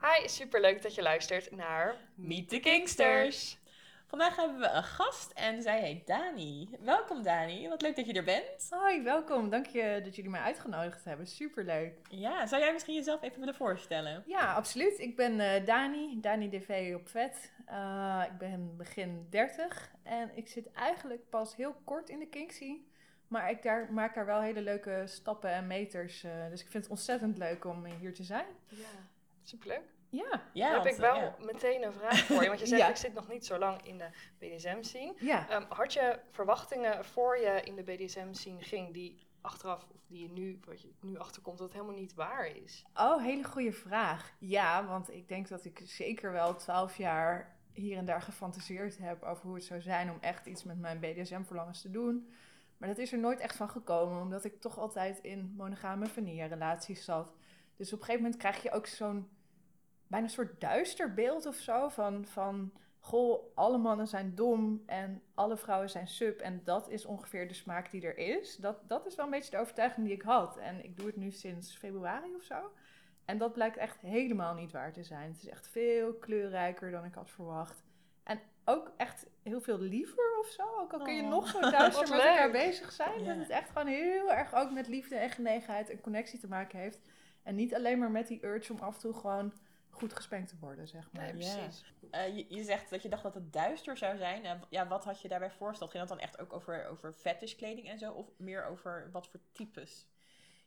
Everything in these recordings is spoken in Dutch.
Hi, superleuk dat je luistert naar Meet the Kingsters. Vandaag hebben we een gast en zij heet Dani. Welkom Dani, wat leuk dat je er bent. Hoi, welkom. Dank je dat jullie mij uitgenodigd hebben. Superleuk. Ja, zou jij misschien jezelf even willen voorstellen? Ja, absoluut. Ik ben eh, Dani, Dani DV op vet. Uh, ik ben begin 30 en ik zit eigenlijk pas heel kort in de kinkscene. Maar ik daar, maak daar wel hele leuke stappen en meters. Uh, dus ik vind het ontzettend leuk om hier te zijn. Ja, superleuk. Ja, ja heb want, ik wel ja. meteen een vraag voor je. Want je zegt, Ja. ik zit nog niet zo lang in de BDSM-scene. ja. Ehm, had je verwachtingen voor je in de BDSM-scene ging die achteraf, of die je nu, wat je nu achterkomt, dat helemaal niet waar is? Oh, hele goede vraag. Ja, want ik denk dat ik zeker wel twaalf jaar hier en daar gefantaseerd heb over hoe het zou zijn om echt iets met mijn BDSM-verlangens te doen. Maar dat is er nooit echt van gekomen, omdat ik toch altijd in monogame vanilla-relaties zat. Dus op een gegeven moment krijg je ook zo'n bijna een soort duister beeld of zo van, van goh, alle mannen zijn dom en alle vrouwen zijn sub en dat is ongeveer de smaak die er is. Dat, dat is wel een beetje de overtuiging die ik had. En ik doe het nu sinds februari of zo. En dat blijkt echt helemaal niet waar te zijn. Het is echt veel kleurrijker dan ik had verwacht. En ook echt heel veel liever of zo. Ook al kun je Oh. nog zo duister met elkaar bezig zijn. Ja. Dat het echt gewoon heel erg ook met liefde en genegenheid en connectie te maken heeft. En niet alleen maar met die urge om af en toe gewoon goed gespenkt te worden, zeg maar. Nee, precies. Eh, je, je zegt dat je dacht dat het duister zou zijn. Eh, ja, wat had je daarbij voorgesteld? Ging dat dan echt ook over, over fetishkleding en zo? Of meer over wat voor types?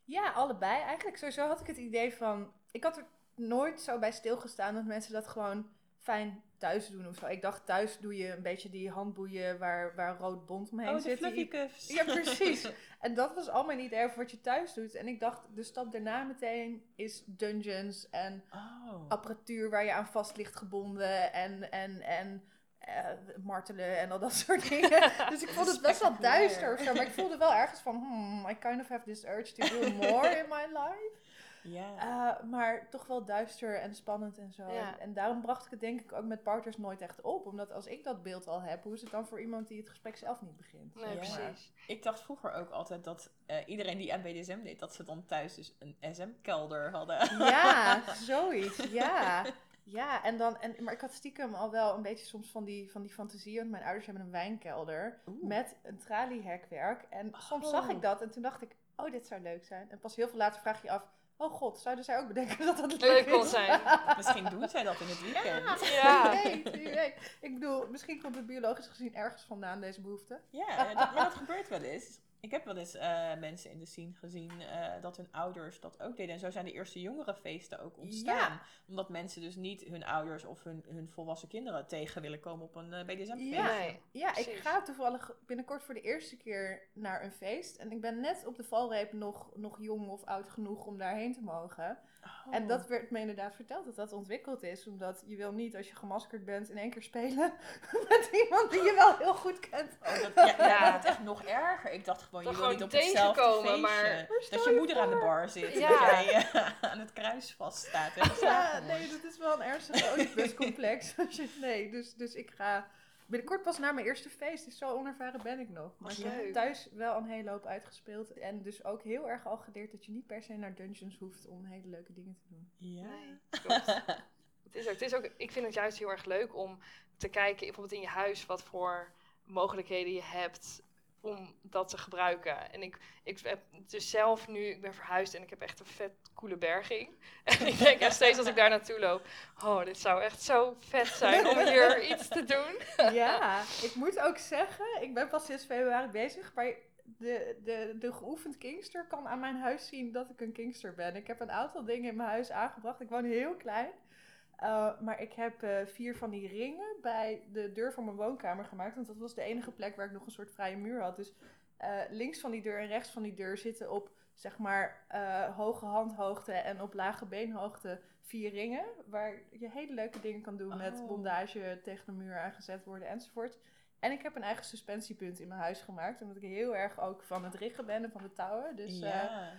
Ja, allebei. Eigenlijk sowieso had ik het idee van... Ik had er nooit zo bij stilgestaan dat mensen dat gewoon fijn thuis doen of zo. Ik dacht, thuis doe je een beetje die handboeien waar, waar rood bont omheen oh, zit. fluffy Die- cuffs. Ja, precies. En dat was al mijn idee over wat je thuis doet. En ik dacht, de stap daarna meteen is dungeons en Oh. apparatuur waar je aan vast ligt gebonden en, en, en eh, martelen en al dat soort dingen. dus ik vond het best wel duister of zo, maar ik voelde wel ergens van, hmm, I kind of have this urge to do more in my life. Ja. Uh, maar toch wel duister en spannend en zo. Ja. En, daarom bracht ik het denk ik ook met partners nooit echt op. Omdat als ik dat beeld al heb, hoe is het dan voor iemand die het gesprek zelf niet begint? Nee, Ja. precies. Ik dacht vroeger ook altijd dat eh, iedereen die aan BDSM deed, dat ze dan thuis dus een SM-kelder hadden. Ja, zoiets. Ja. Ja, en dan, en, maar ik had stiekem al wel een beetje soms van die, van die fantasie. Want mijn ouders hebben een wijnkelder Oeh. met een traliehekwerk. En soms Oh. zag ik dat en toen dacht ik, oh, dit zou leuk zijn. En pas heel veel later vraag je af, oh god, zouden zij ook bedenken dat dat leuk, Leuk is? kon zijn. Misschien doen zij dat in het weekend. Ja. Wie weet, wie weet. Ik bedoel, misschien komt het biologisch gezien ergens vandaan, deze behoefte. Ja, dat, maar dat gebeurt wel eens. Ik heb wel eens eh, mensen in de scene gezien eh, dat hun ouders dat ook deden. En zo zijn de eerste jongerenfeesten ook ontstaan. Ja. Omdat mensen dus niet hun ouders of hun, hun volwassen kinderen tegen willen komen op een eh, BDSM-feest. Ja. Nee. Ja, ik ga toevallig binnenkort voor de eerste keer naar een feest. En ik ben net op de valreep nog, nog jong of oud genoeg om daarheen te mogen. Oh. En dat werd me inderdaad verteld dat dat ontwikkeld is. Omdat je wil niet als je gemaskerd bent in één keer spelen met iemand die je wel heel goed kent. Oh, dat, ja, dat is echt nog erger. Ik dacht gewoon, je wil niet op hetzelfde feestje. maar- Dat je moeder aan de bar zit. Ja. Dat jij eh, aan het kruis vaststaat. En Ja, nee, dat is wel een ernstig Oedipuscomplex. Als je- nee, dus, dus ik ga binnenkort pas naar mijn eerste feest. Dus zo onervaren ben ik nog. Maar ik heb thuis wel een hele hoop uitgespeeld. En dus ook heel erg al geleerd dat je niet per se naar dungeons hoeft om hele leuke dingen te doen. Ja. Nee, klopt. het is ook, het is ook, ik vind het juist heel erg leuk om te kijken, bijvoorbeeld in je huis, wat voor mogelijkheden je hebt om dat te gebruiken. En ik, ik heb dus zelf nu, ik ben verhuisd en ik heb echt een vet coole berging. En ik denk echt steeds als ik daar naartoe loop, oh, dit zou echt zo vet zijn om hier iets te doen. Ja, ik moet ook zeggen, ik ben pas sinds februari bezig, maar de, de, de geoefend kingster kan aan mijn huis zien dat ik een kingster ben. Ik heb een aantal dingen in mijn huis aangebracht. Ik woon heel klein. Uh, maar ik heb uh, vier van die ringen bij de deur van mijn woonkamer gemaakt. Want dat was de enige plek waar ik nog een soort vrije muur had. Dus uh, links van die deur en rechts van die deur zitten op zeg maar hoge handhoogte en op lage beenhoogte vier ringen, waar je hele leuke dingen kan doen met Oh. bondage tegen de muur aangezet worden enzovoort. En ik heb een eigen suspensiepunt in mijn huis gemaakt, omdat ik heel erg ook van het riggen ben en van de touwen. Dus eh, ja.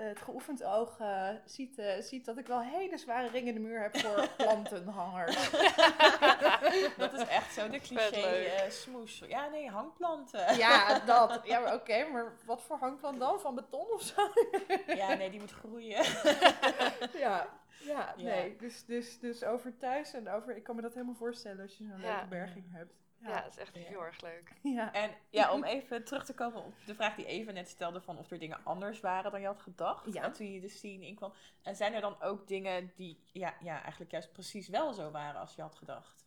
Het geoefend oog eh, ziet, eh, ziet dat ik wel hele zware ringen in de muur heb voor plantenhangers. dat is echt zo de cliché eh, smoes. Ja, nee, hangplanten. Ja, dat. Ja, maar oké, maar wat voor hangplant dan? Van beton of zo? Ja, nee, die moet groeien. Ja, ja, Ja. nee. Dus, dus, dus over thuis en over... Ik kan me dat helemaal voorstellen als je zo'n Ja. leuke berging hebt. Ja, Ja. dat is echt Ja. heel erg leuk. Ja. En ja, om even terug te komen op de vraag die Eva net stelde van of er dingen anders waren dan je had gedacht. Ja. En toen je de scene inkwam. En zijn er dan ook dingen die ja, ja, eigenlijk juist precies wel zo waren als je had gedacht?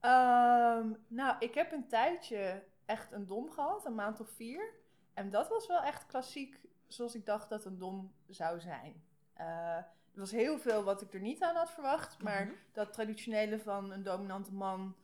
Ehm, nou, ik heb een tijdje echt een dom gehad, een maand of vier. En dat was wel echt klassiek zoals ik dacht dat een dom zou zijn. Eh, er was heel veel wat ik er niet aan had verwacht. Maar Mhm. dat traditionele van een dominante man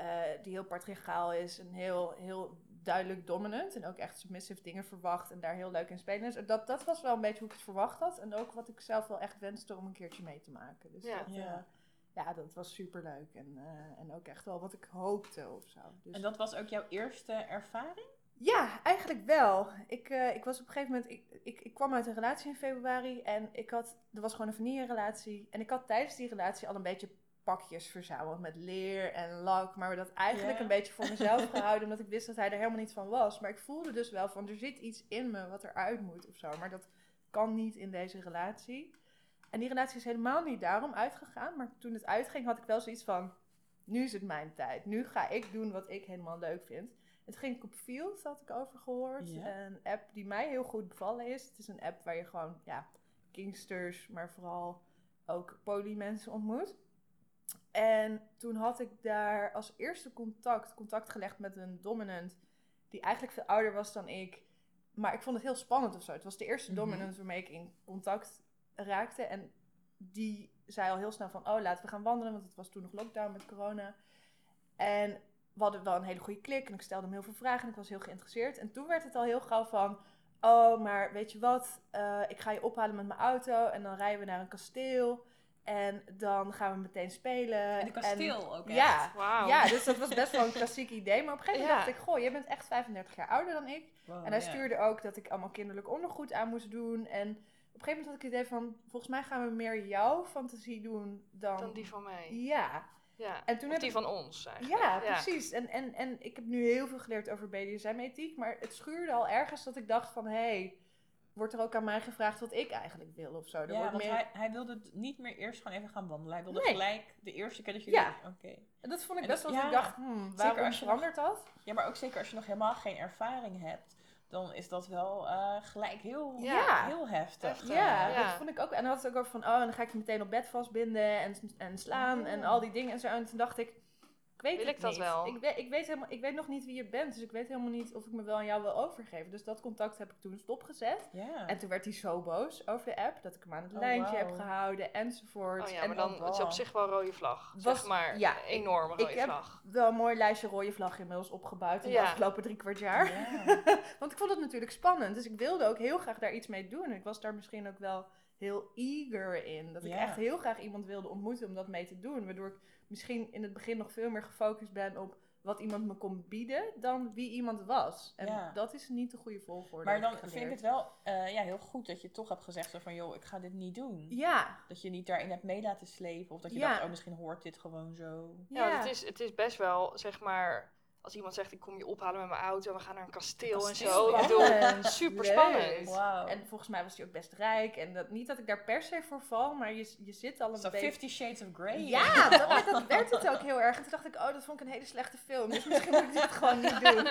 eh, die heel patriarchaal is en heel, heel duidelijk dominant. En ook echt submissive dingen verwacht en daar heel leuk in spelen is. Dat, dat was wel een beetje hoe ik het verwacht had. En ook wat ik zelf wel echt wenste om een keertje mee te maken. Dus Ja. dat, Ja. ja. ja, dat was super leuk. En, eh, en ook echt wel wat ik hoopte of zo. Dus... En dat was ook jouw eerste ervaring? Ja, eigenlijk wel. Ik, eh, ik was op een gegeven moment. Ik, ik, ik kwam uit een relatie in februari. En ik had. Er was gewoon een vanille relatie. En ik had tijdens die relatie al een beetje pakjes verzameld. Met leer en lak. Maar dat eigenlijk een beetje voor mezelf gehouden. Omdat ik wist dat hij er helemaal niet van was. Maar ik voelde dus wel van. Er zit iets in me wat eruit moet of zo. Maar dat kan niet in deze relatie. En die relatie is helemaal niet daarom uitgegaan. Maar toen het uitging had ik wel zoiets van. Nu is het mijn tijd. Nu ga ik doen wat ik helemaal leuk vind. Het ging op Field, had ik over gehoord. Een app die mij heel goed bevallen is. Het is een app waar je gewoon, ja, kingsters, maar vooral ook polymensen ontmoet. En toen had ik daar als eerste contact, contact gelegd met een dominant die eigenlijk veel ouder was dan ik. Maar ik vond het heel spannend of zo. Het was de eerste Mhm. dominant waarmee ik in contact raakte. En die zei al heel snel van, oh, laten we gaan wandelen. Want het was toen nog lockdown met corona. En we hadden wel een hele goede klik. En ik stelde hem heel veel vragen en ik was heel geïnteresseerd. En toen werd het al heel gauw van, oh, maar weet je wat? Eh, ik ga je ophalen met mijn auto. En dan rijden we naar een kasteel. En dan gaan we meteen spelen. In een kasteel ook echt? Ja, Wauw. ja, dus dat was best wel een klassiek idee. Maar op een gegeven moment Ja. dacht ik, goh, jij bent echt 35 jaar ouder dan ik. Wow, En hij stuurde ook dat ik allemaal kinderlijk ondergoed aan moest doen. En op een gegeven moment had ik het idee van, volgens mij gaan we meer jouw fantasie doen dan... Dan die van mij. Ja, Ja. en toen Of heb die ik... van ons eigenlijk. Ja, precies. En, en, en ik heb nu heel veel geleerd over BDSM-ethiek, maar het schuurde al ergens dat ik dacht van, hé, hey, wordt er ook aan mij gevraagd wat ik eigenlijk wil of zo. Er Ja, wordt want meer... hij, hij wilde het niet meer eerst gewoon even gaan wandelen. Hij wilde Nee. gelijk de eerste keer dat jullie... Ja. Oké. En dat vond ik En best wel ja, ik dacht, hmm, waarom als je verandert dat? Ja, maar ook zeker als je nog helemaal geen ervaring hebt, dan is dat wel eh, gelijk heel, Ja. heel heftig. Ja, Ja. dat vond ik ook. En dan had het ook over van, oh, en dan ga ik je meteen op bed vastbinden en, en slaan en al die dingen en zo. En toen dacht ik, ik weet Wil het ik dat niet. wel? Ik weet, ik, weet helemaal, ik weet nog niet wie je bent, dus ik weet helemaal niet of ik me wel aan jou wil overgeven. Dus dat contact heb ik toen stopgezet. Ja. En toen werd hij zo boos over de app, dat ik hem aan het Oh, lijntje heb gehouden enzovoort. Oh ja, en maar dan het is op zich wel een rode vlag. Was- zeg maar. ja, een enorme ik rode heb- vlag. wel een mooi lijstje rode vlag inmiddels opgebouwd in Ja. de afgelopen drie kwart jaar. Ja. Want ik vond het natuurlijk spannend. Dus ik wilde ook heel graag daar iets mee doen. Ik was daar misschien ook wel heel eager in. Dat ik Ja. echt heel graag iemand wilde ontmoeten om dat mee te doen. Waardoor ik misschien in het begin nog veel meer gefocust ben op wat iemand me kon bieden dan wie iemand was. En Ja. dat is niet de goede volgorde. Maar dan ik vind ik het wel eh, ja, heel goed dat je toch hebt gezegd van, joh, ik ga dit niet doen. Ja, Dat je niet daarin hebt mee laten slepen. Of dat je Ja. dacht, oh, misschien hoort dit gewoon zo. Ja, het is, het is best wel, zeg maar, als iemand zegt ik kom je ophalen met mijn auto en we gaan naar een kasteel, en zo. Ik bedoel, super spannend. En volgens mij was hij ook best rijk. En dat, niet dat ik daar per se voor val, maar je, je zit al een Zo beetje... Fifty Shades of Grey. Ja, dat, dat werd het ook heel erg. En toen dacht ik, oh, dat vond ik een hele slechte film. Dus misschien moet ik dit gewoon niet doen.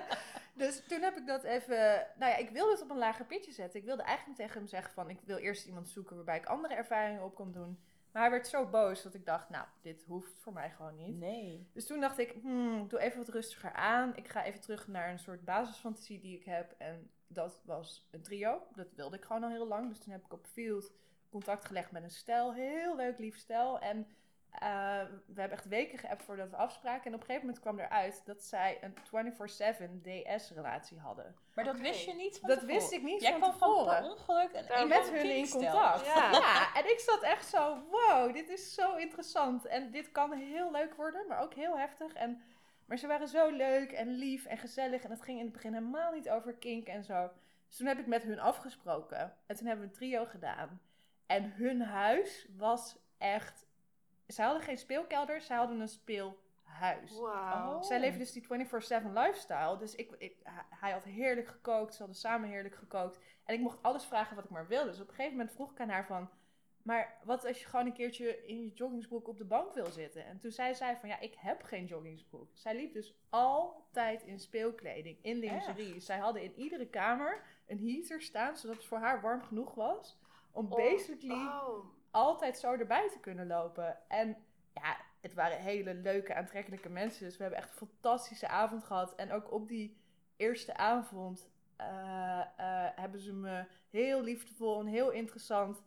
dus toen heb ik dat even... Nou ja, ik wilde het op een lager pitje zetten. Ik wilde eigenlijk tegen hem zeggen van... Ik wil eerst iemand zoeken waarbij ik andere ervaringen op kon doen. Maar hij werd zo boos dat ik dacht, nou, dit hoeft voor mij gewoon niet. Nee. Dus toen dacht ik, hmm, ik doe even wat rustiger aan. Ik ga even terug naar een soort basisfantasie die ik heb. En dat was een trio. Dat wilde ik gewoon al heel lang. Dus toen heb ik op Field contact gelegd met een stel. Heel leuk, lief stel. En eh, we hebben echt weken geappt voordat we afspraken. En op een gegeven moment kwam eruit dat zij een 24-7 DS-relatie hadden. Maar dat wist je niet van Dat tevoren? wist ik niet Jij van kwam gewoon tevoren. per ongeluk een met van hun in contact. Ja. Ja. en ik zat echt zo, wow, dit is zo interessant. En dit kan heel leuk worden, maar ook heel heftig. En, maar ze waren zo leuk en lief en gezellig. En het ging in het begin helemaal niet over kink en zo. Dus toen heb ik met hun afgesproken. En toen hebben we een trio gedaan. En hun huis was echt... Ze hadden geen speelkelder, ze hadden een speelhuis. Oh. Zij leefde dus die 24-7 lifestyle. Dus ik, ik, hij- hij had heerlijk gekookt. Ze hadden samen heerlijk gekookt. En ik mocht alles vragen wat ik maar wilde. Dus op een gegeven moment vroeg ik aan haar van... Maar wat als je gewoon een keertje in je joggingsbroek op de bank wil zitten? En toen zei zij van... Ja, ik heb geen joggingsbroek. Zij liep dus altijd in speelkleding, in lingerie. Zij hadden in iedere kamer een heater staan... zodat het voor haar warm genoeg was... om Oh, basically oh. Altijd zo erbij te kunnen lopen. En ja, het waren hele leuke, aantrekkelijke mensen. Dus we hebben echt een fantastische avond gehad. En ook op die eerste avond eh, eh, hebben ze me heel liefdevol en heel interessant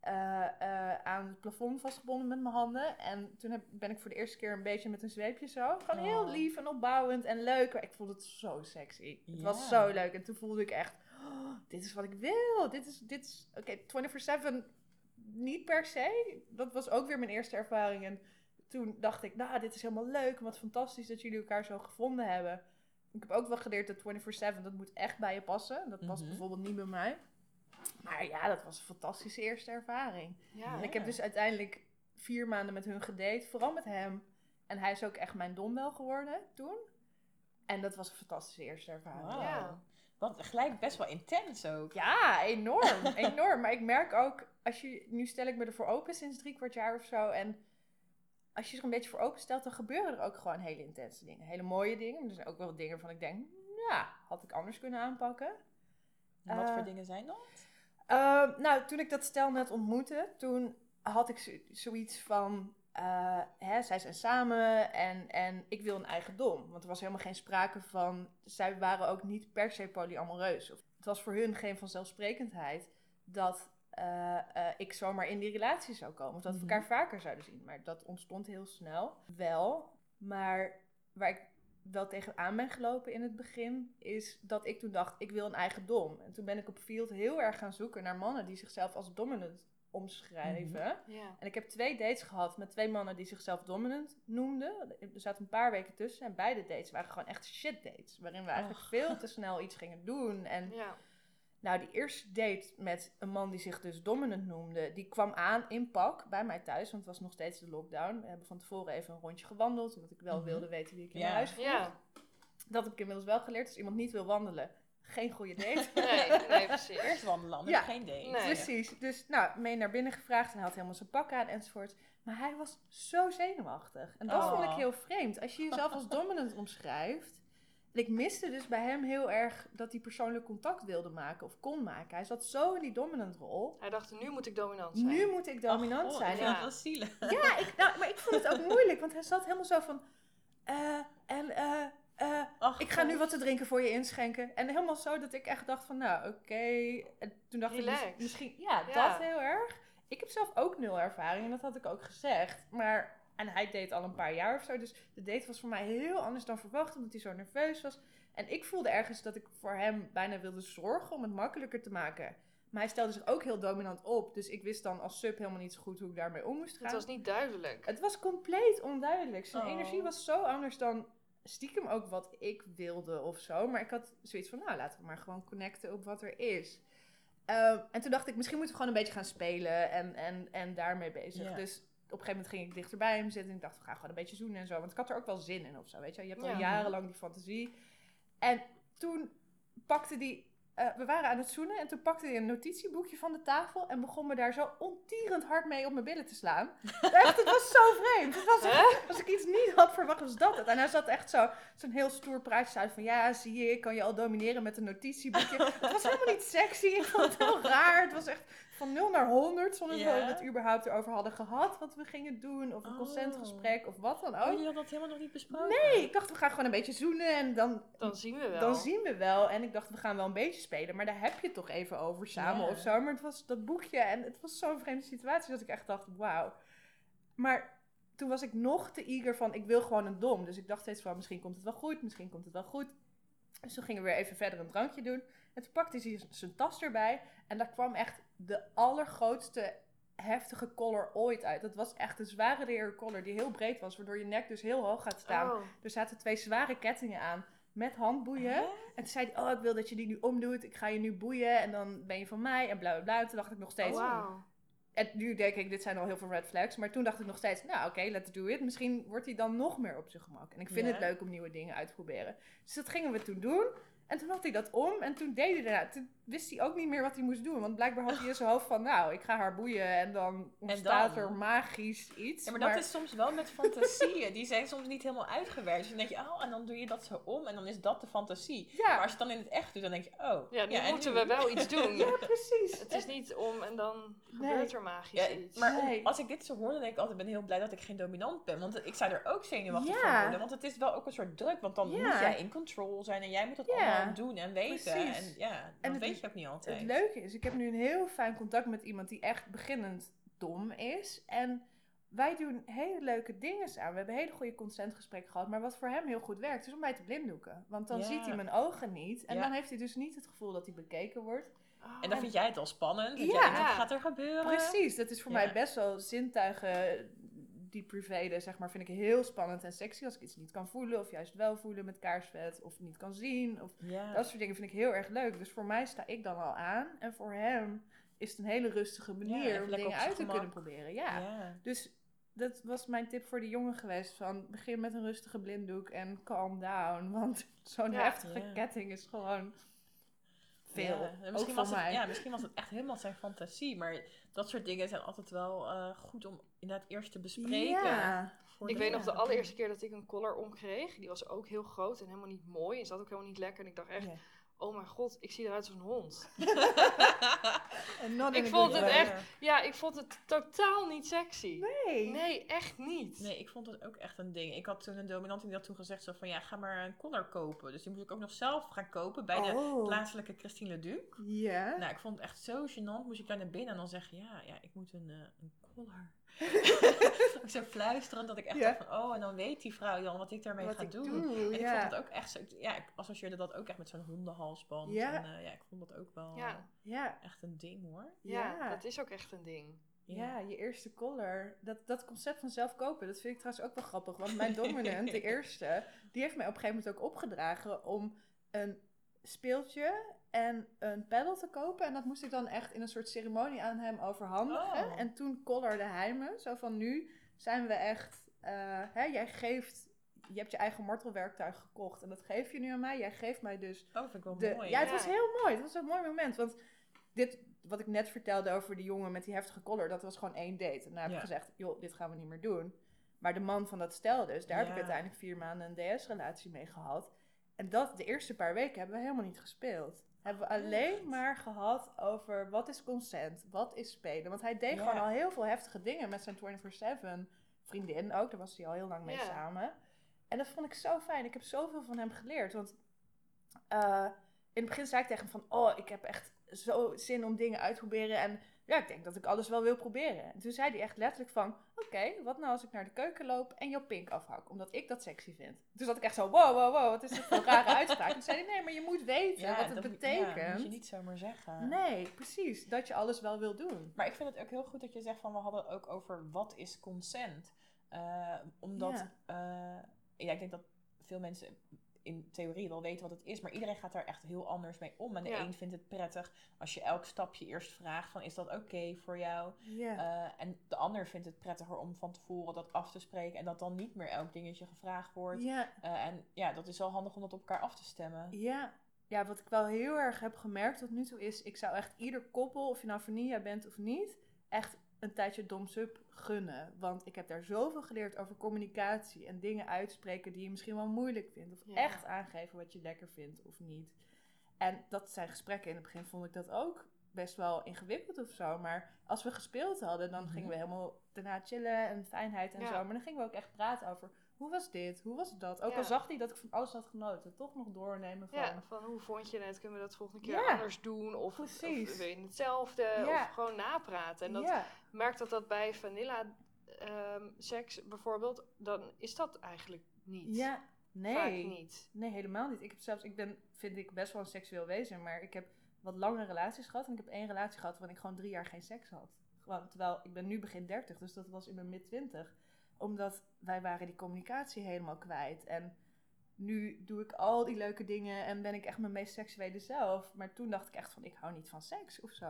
eh, aan het plafond vastgebonden met mijn handen. En toen heb, ben ik voor de eerste keer een beetje met een zweepje zo. Gewoon heel Oh. lief en opbouwend en leuk. Maar ik vond het zo sexy. Het was zo leuk. En toen voelde ik echt, oh, dit is wat ik wil. Dit is, dit is oké, 24-7 niet per se. Dat was ook weer mijn eerste ervaring. En toen dacht ik, nou, dit is helemaal leuk. Wat fantastisch dat jullie elkaar zo gevonden hebben. Ik heb ook wel geleerd dat 24-7, dat moet echt bij je passen. Dat past Mhm. bijvoorbeeld niet bij mij. Maar ja, dat was een fantastische eerste ervaring. Ja. En ik heb dus uiteindelijk vier maanden met hun gedate. Vooral met hem. En hij is ook echt mijn domwel geworden toen. En dat was een fantastische eerste ervaring. Ja. Want gelijk best wel intens ook. Ja, enorm. enorm. Maar ik merk ook, als je, nu stel ik me ervoor open sinds drie kwart jaar of zo. En als je er een beetje voor open stelt, dan gebeuren er ook gewoon hele intense dingen. Hele mooie dingen. Maar er zijn ook wel dingen waarvan ik denk, ja, had ik anders kunnen aanpakken. En wat Eh, voor dingen zijn dat? Ehm, nou, toen ik dat stel net ontmoette, toen had ik zo- zoiets van, eh, hè, zij zijn samen en, en ik wil een eigendom. Want er was helemaal geen sprake van, zij waren ook niet per se polyamoreus. Het was voor hun geen vanzelfsprekendheid dat eh, eh, ik zomaar in die relatie zou komen. Of dat we Mhm. elkaar vaker zouden zien. Maar dat ontstond heel snel. Wel, maar waar ik wel tegenaan ben gelopen in het begin, is dat ik toen dacht, ik wil een eigendom. En toen ben ik op Field heel erg gaan zoeken naar mannen die zichzelf als dominant omschrijven. Ja. En ik heb twee dates gehad met twee mannen die zichzelf dominant noemden. Er zaten een paar weken tussen en beide dates waren gewoon echt shit dates. Waarin we eigenlijk Och. veel te snel iets gingen doen. En Ja. nou, die eerste date met een man die zich dus dominant noemde, die kwam aan in pak bij mij thuis, want het was nog steeds de lockdown. We hebben van tevoren even een rondje gewandeld, omdat ik wel Mhm. wilde weten wie ik in Ja. mijn huis vroeg. Ja. Dat heb ik inmiddels wel geleerd. Als iemand niet wil wandelen, geen goede date. Nee, nee, precies. Eerst wandelen, Ja. geen date. Nee. Precies. Dus nou, mee naar binnen gevraagd en hij had helemaal zijn pak aan enzovoort. Maar hij was zo zenuwachtig. En dat Oh. vond ik heel vreemd. Als je jezelf als dominant omschrijft. En ik miste dus bij hem heel erg dat hij persoonlijk contact wilde maken of kon maken. Hij zat zo in die dominant rol. Hij dacht, nu moet ik dominant zijn. Nu moet ik dominant zijn. Ik vind Ja. dat wel zielig. Ja, ik, nou, maar ik vond het ook moeilijk, want hij zat helemaal zo van. eh, en eh, eh, Ach, ik ga nu wat te drinken voor je inschenken. En helemaal zo dat ik echt dacht van, nou, oké. En toen dacht ik, Relax. misschien, ja, Ja. dat heel erg. Ik heb zelf ook nul ervaring en dat had ik ook gezegd. Maar, en hij deed al een paar jaar of zo. Dus de date was voor mij heel anders dan verwacht, omdat hij zo nerveus was. En ik voelde ergens dat ik voor hem bijna wilde zorgen om het makkelijker te maken. Maar hij stelde zich ook heel dominant op. Dus ik wist dan als sub helemaal niet zo goed hoe ik daarmee om moest gaan. Het was niet duidelijk. Het was compleet onduidelijk. Zijn Oh. energie was zo anders dan stiekem ook wat ik wilde of zo. Maar ik had zoiets van, nou, laten we maar gewoon connecten op wat er is. Ehm, en toen dacht ik, misschien moeten we gewoon een beetje gaan spelen en, en, en daarmee bezig. Ja. Dus op een gegeven moment ging ik dichter bij hem zitten en ik dacht, we gaan gewoon een beetje zoenen en zo. Want ik had er ook wel zin in of zo, weet je. Je hebt al Ja. jarenlang die fantasie. En toen pakte die... eh, we waren aan het zoenen en toen pakte hij een notitieboekje van de tafel en begon me daar zo ontierend hard mee op mijn billen te slaan. Echt, het was zo vreemd. Het was echt- als ik iets niet had verwacht, was dat het. En hij zat echt zo, zo'n heel stoer praatje uit van... Ja, zie je, ik kan je al domineren met een notitieboekje. Het was helemaal niet sexy. Ik vond het heel raar. Het was echt van 0 naar 100, zonder Ja. dat we het überhaupt erover hadden gehad. Wat we gingen doen, of een Oh. consentgesprek, of wat dan Oh, ook. je had dat helemaal nog niet besproken? Nee, ik dacht, we gaan gewoon een beetje zoenen en dan, Dan zien we wel. dan zien we wel. En ik dacht, we gaan wel een beetje spelen, maar daar heb je het toch even over samen Ja. of zo. Maar het was dat boekje en het was zo'n vreemde situatie dat ik echt dacht, wauw. Maar toen was ik nog te eager van, ik wil gewoon een dom. Dus ik dacht steeds van, misschien komt het wel goed, misschien komt het wel goed. Dus toen gingen we weer even verder een drankje doen. En toen pakte hij zijn tas erbij. En daar kwam echt de allergrootste heftige collar ooit uit. Dat was echt een zware leer collar die heel breed was, waardoor je nek dus heel hoog gaat staan. Oh. Er zaten twee zware kettingen aan met handboeien. En toen zei hij, oh, ik wil dat je die nu omdoet. Ik ga je nu boeien en dan ben je van mij en bla bla bla. Toen dacht ik nog steeds, Oh, wauw. en nu denk ik, dit zijn al heel veel red flags. Maar toen dacht ik nog steeds, nou oké, let's do it. Misschien wordt hij dan nog meer op zijn gemak. En ik vind het leuk om nieuwe dingen uit te proberen. Dus dat gingen we toen doen. En toen had hij dat om. En toen deed hij daarna. Toen wist hij ook niet meer wat hij moest doen. Want blijkbaar had hij in zijn hoofd van, nou, ik ga haar boeien. En dan ontstaat dan? er magisch iets. Ja, maar dat is soms wel met fantasieën. Die zijn soms niet helemaal uitgewerkt. Dus dan denk je, oh, en dan doe je dat zo om. En dan is dat de fantasie. Ja, Maar als je het dan in het echt doet, dan denk je, oh. Ja, nu moeten nu? we wel iets doen. ja precies. Het is niet om en dan Nee. gebeurt er magisch Ja, iets. maar Nee. als ik dit zo hoor, dan denk ik altijd, ik ben heel blij dat ik geen dominant ben. Want ik zou er ook zenuwachtig Ja. van worden. Want het is wel ook een soort druk. Want dan Ja. moet jij in control zijn en jij moet dat Ja. allemaal doen en weten. Precies. En ja, dat En het weet is- je ook niet altijd. Het leuke is, ik heb nu een heel fijn contact met iemand die echt beginnend dom is. En wij doen hele leuke dingen samen. We hebben hele goede consentgesprekken gehad. Maar wat voor hem heel goed werkt, is om mij te blinddoeken. Want dan Ja. ziet hij mijn ogen niet. En Ja. dan heeft hij dus niet het gevoel dat hij bekeken wordt. Oh. En dan vind jij het al spannend. Dat Ja. jij denkt, wat gaat er gebeuren? Precies, dat is voor mij best wel zintuigen die priveden, zeg maar, vind ik heel spannend en sexy. Als ik iets niet kan voelen of juist wel voelen met kaarsvet of niet kan zien. Of Ja. Dat soort dingen vind ik heel erg leuk. Dus voor mij sta ik dan al aan. En voor hem is het een hele rustige manier om dingen uit te gemak. kunnen proberen. Ja. ja. Dus dat was mijn tip voor de jongen geweest. Van begin met een rustige blinddoek en calm down. Want zo'n Ja. heftige ketting is gewoon veel. Misschien, was het, mij. ja, misschien was het echt helemaal zijn fantasie. Maar dat soort dingen zijn altijd wel eh, goed om inderdaad eerst te bespreken. Ja. Ik de- weet nog de allereerste keer dat ik een collar omkreeg. Die was ook heel groot en helemaal niet mooi. En zat ook helemaal niet lekker. En ik dacht echt. Oh mijn god, ik zie eruit als een hond. Ik vond het way. echt- Ja, ik vond het totaal niet sexy. Nee. Nee, echt niet. Nee, ik vond dat ook echt een ding. Ik had toen een dominant die had toen gezegd zo van ja, ga maar een collar kopen. Dus die moest ik ook nog zelf gaan kopen bij de Oh. plaatselijke Christine Leduc. Ja. Nou, ik vond het echt zo gênant. Moest ik daar naar binnen en dan zeggen, ja, ja ik moet een, eh, een collar. ook zo fluisterend dat ik echt Ja. dacht van, oh, en dan weet die vrouw dan wat ik daarmee Wat ga ik doen. doe, En ik ja. vond dat ook echt zo, ik- ja, ik associeerde dat ook echt met zo'n Ja. En eh, ja, ik vond dat ook wel Ja. Ja. echt een ding hoor. Ja, Ja. dat is ook echt een ding. Ja, je eerste collar. Dat, dat concept van zelf kopen, dat vind ik trouwens ook wel grappig. Want mijn dominant, de eerste, die heeft mij op een gegeven moment ook opgedragen om een speeltje en een paddle te kopen. En dat moest ik dan echt in een soort ceremonie aan hem overhandigen. Oh. En toen collarde hij me. Zo van, nu zijn we echt... eh, hè, jij geeft... Je hebt je eigen martelwerktuig gekocht en dat geef je nu aan mij. Jij geeft mij dus Oh, vind ik wel de, mooi. ja, het Ja. was heel mooi. Het was een mooi moment. Want dit, wat ik net vertelde over die jongen met die heftige collar, dat was gewoon één date. En daar heb Ja. ik gezegd, joh, dit gaan we niet meer doen. Maar de man van dat stel dus, daar heb ik uiteindelijk vier maanden een DS-relatie mee gehad. En dat, de eerste paar weken hebben we helemaal niet gespeeld. Hebben we alleen Echt? maar gehad over wat is consent, wat is spelen. Want hij deed Ja. gewoon al heel veel heftige dingen met zijn 24-7 vriendin ook. Daar was hij al heel lang mee samen. En dat vond ik zo fijn. Ik heb zoveel van hem geleerd. Want eh, in het begin zei ik tegen hem van... Oh, ik heb echt zo zin om dingen uit te proberen. En ja, ik denk dat ik alles wel wil proberen. En toen zei hij echt letterlijk van... Oké, wat nou als ik naar de keuken loop en jouw pink afhak? Omdat ik dat sexy vind. Toen zat ik echt zo... Wow, wow, wow, wat is dit voor een rare uitspraak? En toen zei hij... Nee, maar je moet weten wat het dat- betekent. Ja, moet je niet zomaar zeggen. Nee, precies. Dat je alles wel wil doen. Maar ik vind het ook heel goed dat je zegt van we hadden ook over wat is consent. Eh, omdat Ja. eh, ja, ik denk dat veel mensen in theorie wel weten wat het is, maar iedereen gaat daar echt heel anders mee om. En de Ja. een vindt het prettig als je elk stapje eerst vraagt van is dat oké voor jou? Eh, en de ander vindt het prettiger om van tevoren dat af te spreken en dat dan niet meer elk dingetje gevraagd wordt. Eh, en ja, dat is wel handig om dat op elkaar af te stemmen. Ja. ja, wat ik wel heel erg heb gemerkt tot nu toe is... ik zou echt ieder koppel, of je nou vanilla bent of niet... echt een tijdje domsub gunnen. Want ik heb daar zoveel geleerd over communicatie... en dingen uitspreken die je misschien wel moeilijk vindt. Of Ja. echt aangeven wat je lekker vindt of niet. En dat zijn gesprekken. In het begin vond ik dat ook best wel ingewikkeld of zo. Maar als we gespeeld hadden, dan Mhm. gingen we helemaal daarna chillen en fijnheid en Ja. zo. Maar dan gingen we ook echt praten over... Hoe was dit? Hoe was dat? Ook Ja. al zag hij dat ik van alles had genoten. Toch nog doornemen van... Ja, van hoe vond je het? Kunnen we dat volgende keer Ja, anders doen? Of, precies. of wil je hetzelfde? Ja. Of gewoon napraten. En dat merk dat dat bij Vanilla ehm, seks bijvoorbeeld, dan is dat eigenlijk niet. Ja, Vaak nee. niet. Nee, helemaal niet. Ik heb zelfs, ik ben, vind ik best wel een seksueel wezen, maar ik heb wat lange relaties gehad. En ik heb één relatie gehad waarin ik gewoon drie jaar geen seks had. Gewoon, terwijl ik ben nu begin 30, dus dat was in mijn mid 20. Omdat wij waren die communicatie helemaal kwijt. En nu doe ik al die leuke dingen en ben ik echt mijn meest seksuele zelf. Maar toen dacht ik echt van, ik hou niet van seks of zo.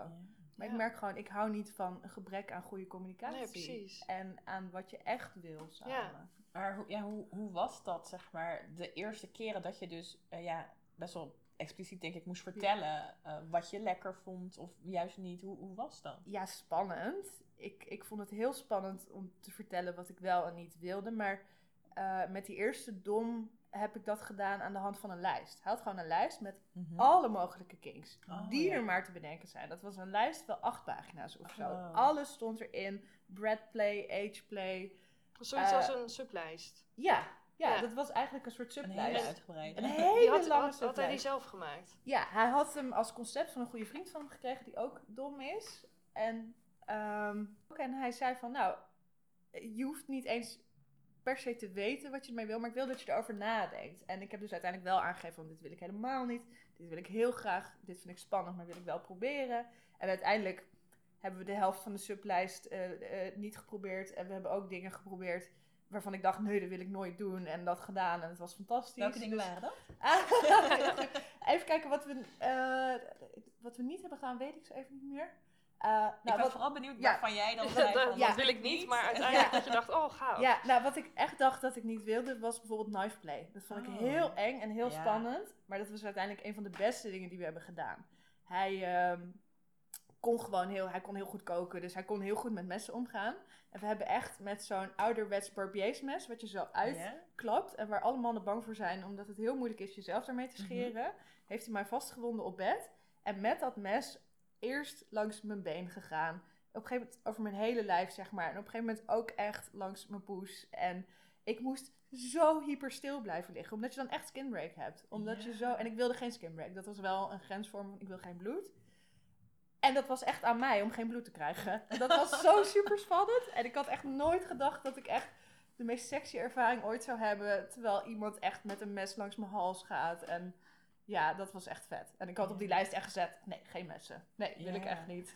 Maar Ja. ik merk gewoon, ik hou niet van een gebrek aan goede communicatie. Nee, precies. En aan wat je echt wil samen. Maar hoe, ja, hoe, hoe was dat, zeg maar, de eerste keren dat je dus eh, ja, best wel expliciet, denk ik, moest vertellen eh, wat je lekker vond of juist niet? Hoe, hoe was dat? ja, spannend. Ik, ik vond het heel spannend om te vertellen wat ik wel en niet wilde. Maar eh, met die eerste dom heb ik dat gedaan aan de hand van een lijst. Hij had gewoon een lijst met alle mogelijke kinks. Oh, die ja. er maar te bedenken zijn. Dat was een lijst van acht pagina's of zo. Oh. Alles stond erin. Breadplay, ageplay. Zoiets Eh, als een sublijst. Ja, ja, Ja. dat was eigenlijk een soort Een sublijst. hele uitgebreide. Een Die hele had, lange had, had hij die sublijst. zelf gemaakt? Ja, hij had hem als concept van een goede vriend van hem gekregen die ook dom is. En, ehm, en hij zei van, nou, je hoeft niet eens per se te weten wat je ermee wil, maar ik wil dat je erover nadenkt. En ik heb dus uiteindelijk wel aangegeven van, dit wil ik helemaal niet. Dit wil ik heel graag. Dit vind ik spannend, maar wil ik wel proberen. En uiteindelijk hebben we de helft van de sublijst eh, eh, niet geprobeerd. En we hebben ook dingen geprobeerd waarvan ik dacht, nee, dat wil ik nooit doen. En dat gedaan en het was fantastisch. Welke dingen Dus- waren dat? even kijken wat we, eh, wat we niet hebben gedaan, weet ik zo even niet meer. Eh, ik nou, ben wat, vooral benieuwd ja. waarvan jij dan Dat, zei dat van, ja. wil ik niet, maar uiteindelijk dat je dacht, oh gaaf. ja, nou, wat ik echt dacht dat ik niet wilde, was bijvoorbeeld knife play. Dat vond ik Oh. heel eng en heel Ja. spannend. Maar dat was uiteindelijk een van de beste dingen die we hebben gedaan. Hij ehm, kon gewoon heel, hij kon heel goed koken, dus hij kon heel goed met messen omgaan. En we hebben echt met zo'n ouderwets barbiersmes, wat je zo uit Ja? klapt en waar alle mannen bang voor zijn, omdat het heel moeilijk is jezelf daarmee te Mhm. scheren, heeft hij mij vastgewonden op bed en met dat mes eerst langs mijn been gegaan. Op een gegeven moment over mijn hele lijf, zeg maar. En op een gegeven moment ook echt langs mijn poes. En ik moest zo hyper stil blijven liggen, omdat je dan echt skinbreak hebt. Omdat je zo... En ik wilde geen skinbreak. Dat was wel een grensvorm, want ik wil geen bloed. En dat was echt aan mij om geen bloed te krijgen. En dat was zo super spannend. En ik had echt nooit gedacht dat ik echt de meest sexy ervaring ooit zou hebben. Terwijl iemand echt met een mes langs mijn hals gaat. En ja, dat was echt vet. En ik had op die lijst echt gezet: nee, geen messen. Nee, wil ik echt niet.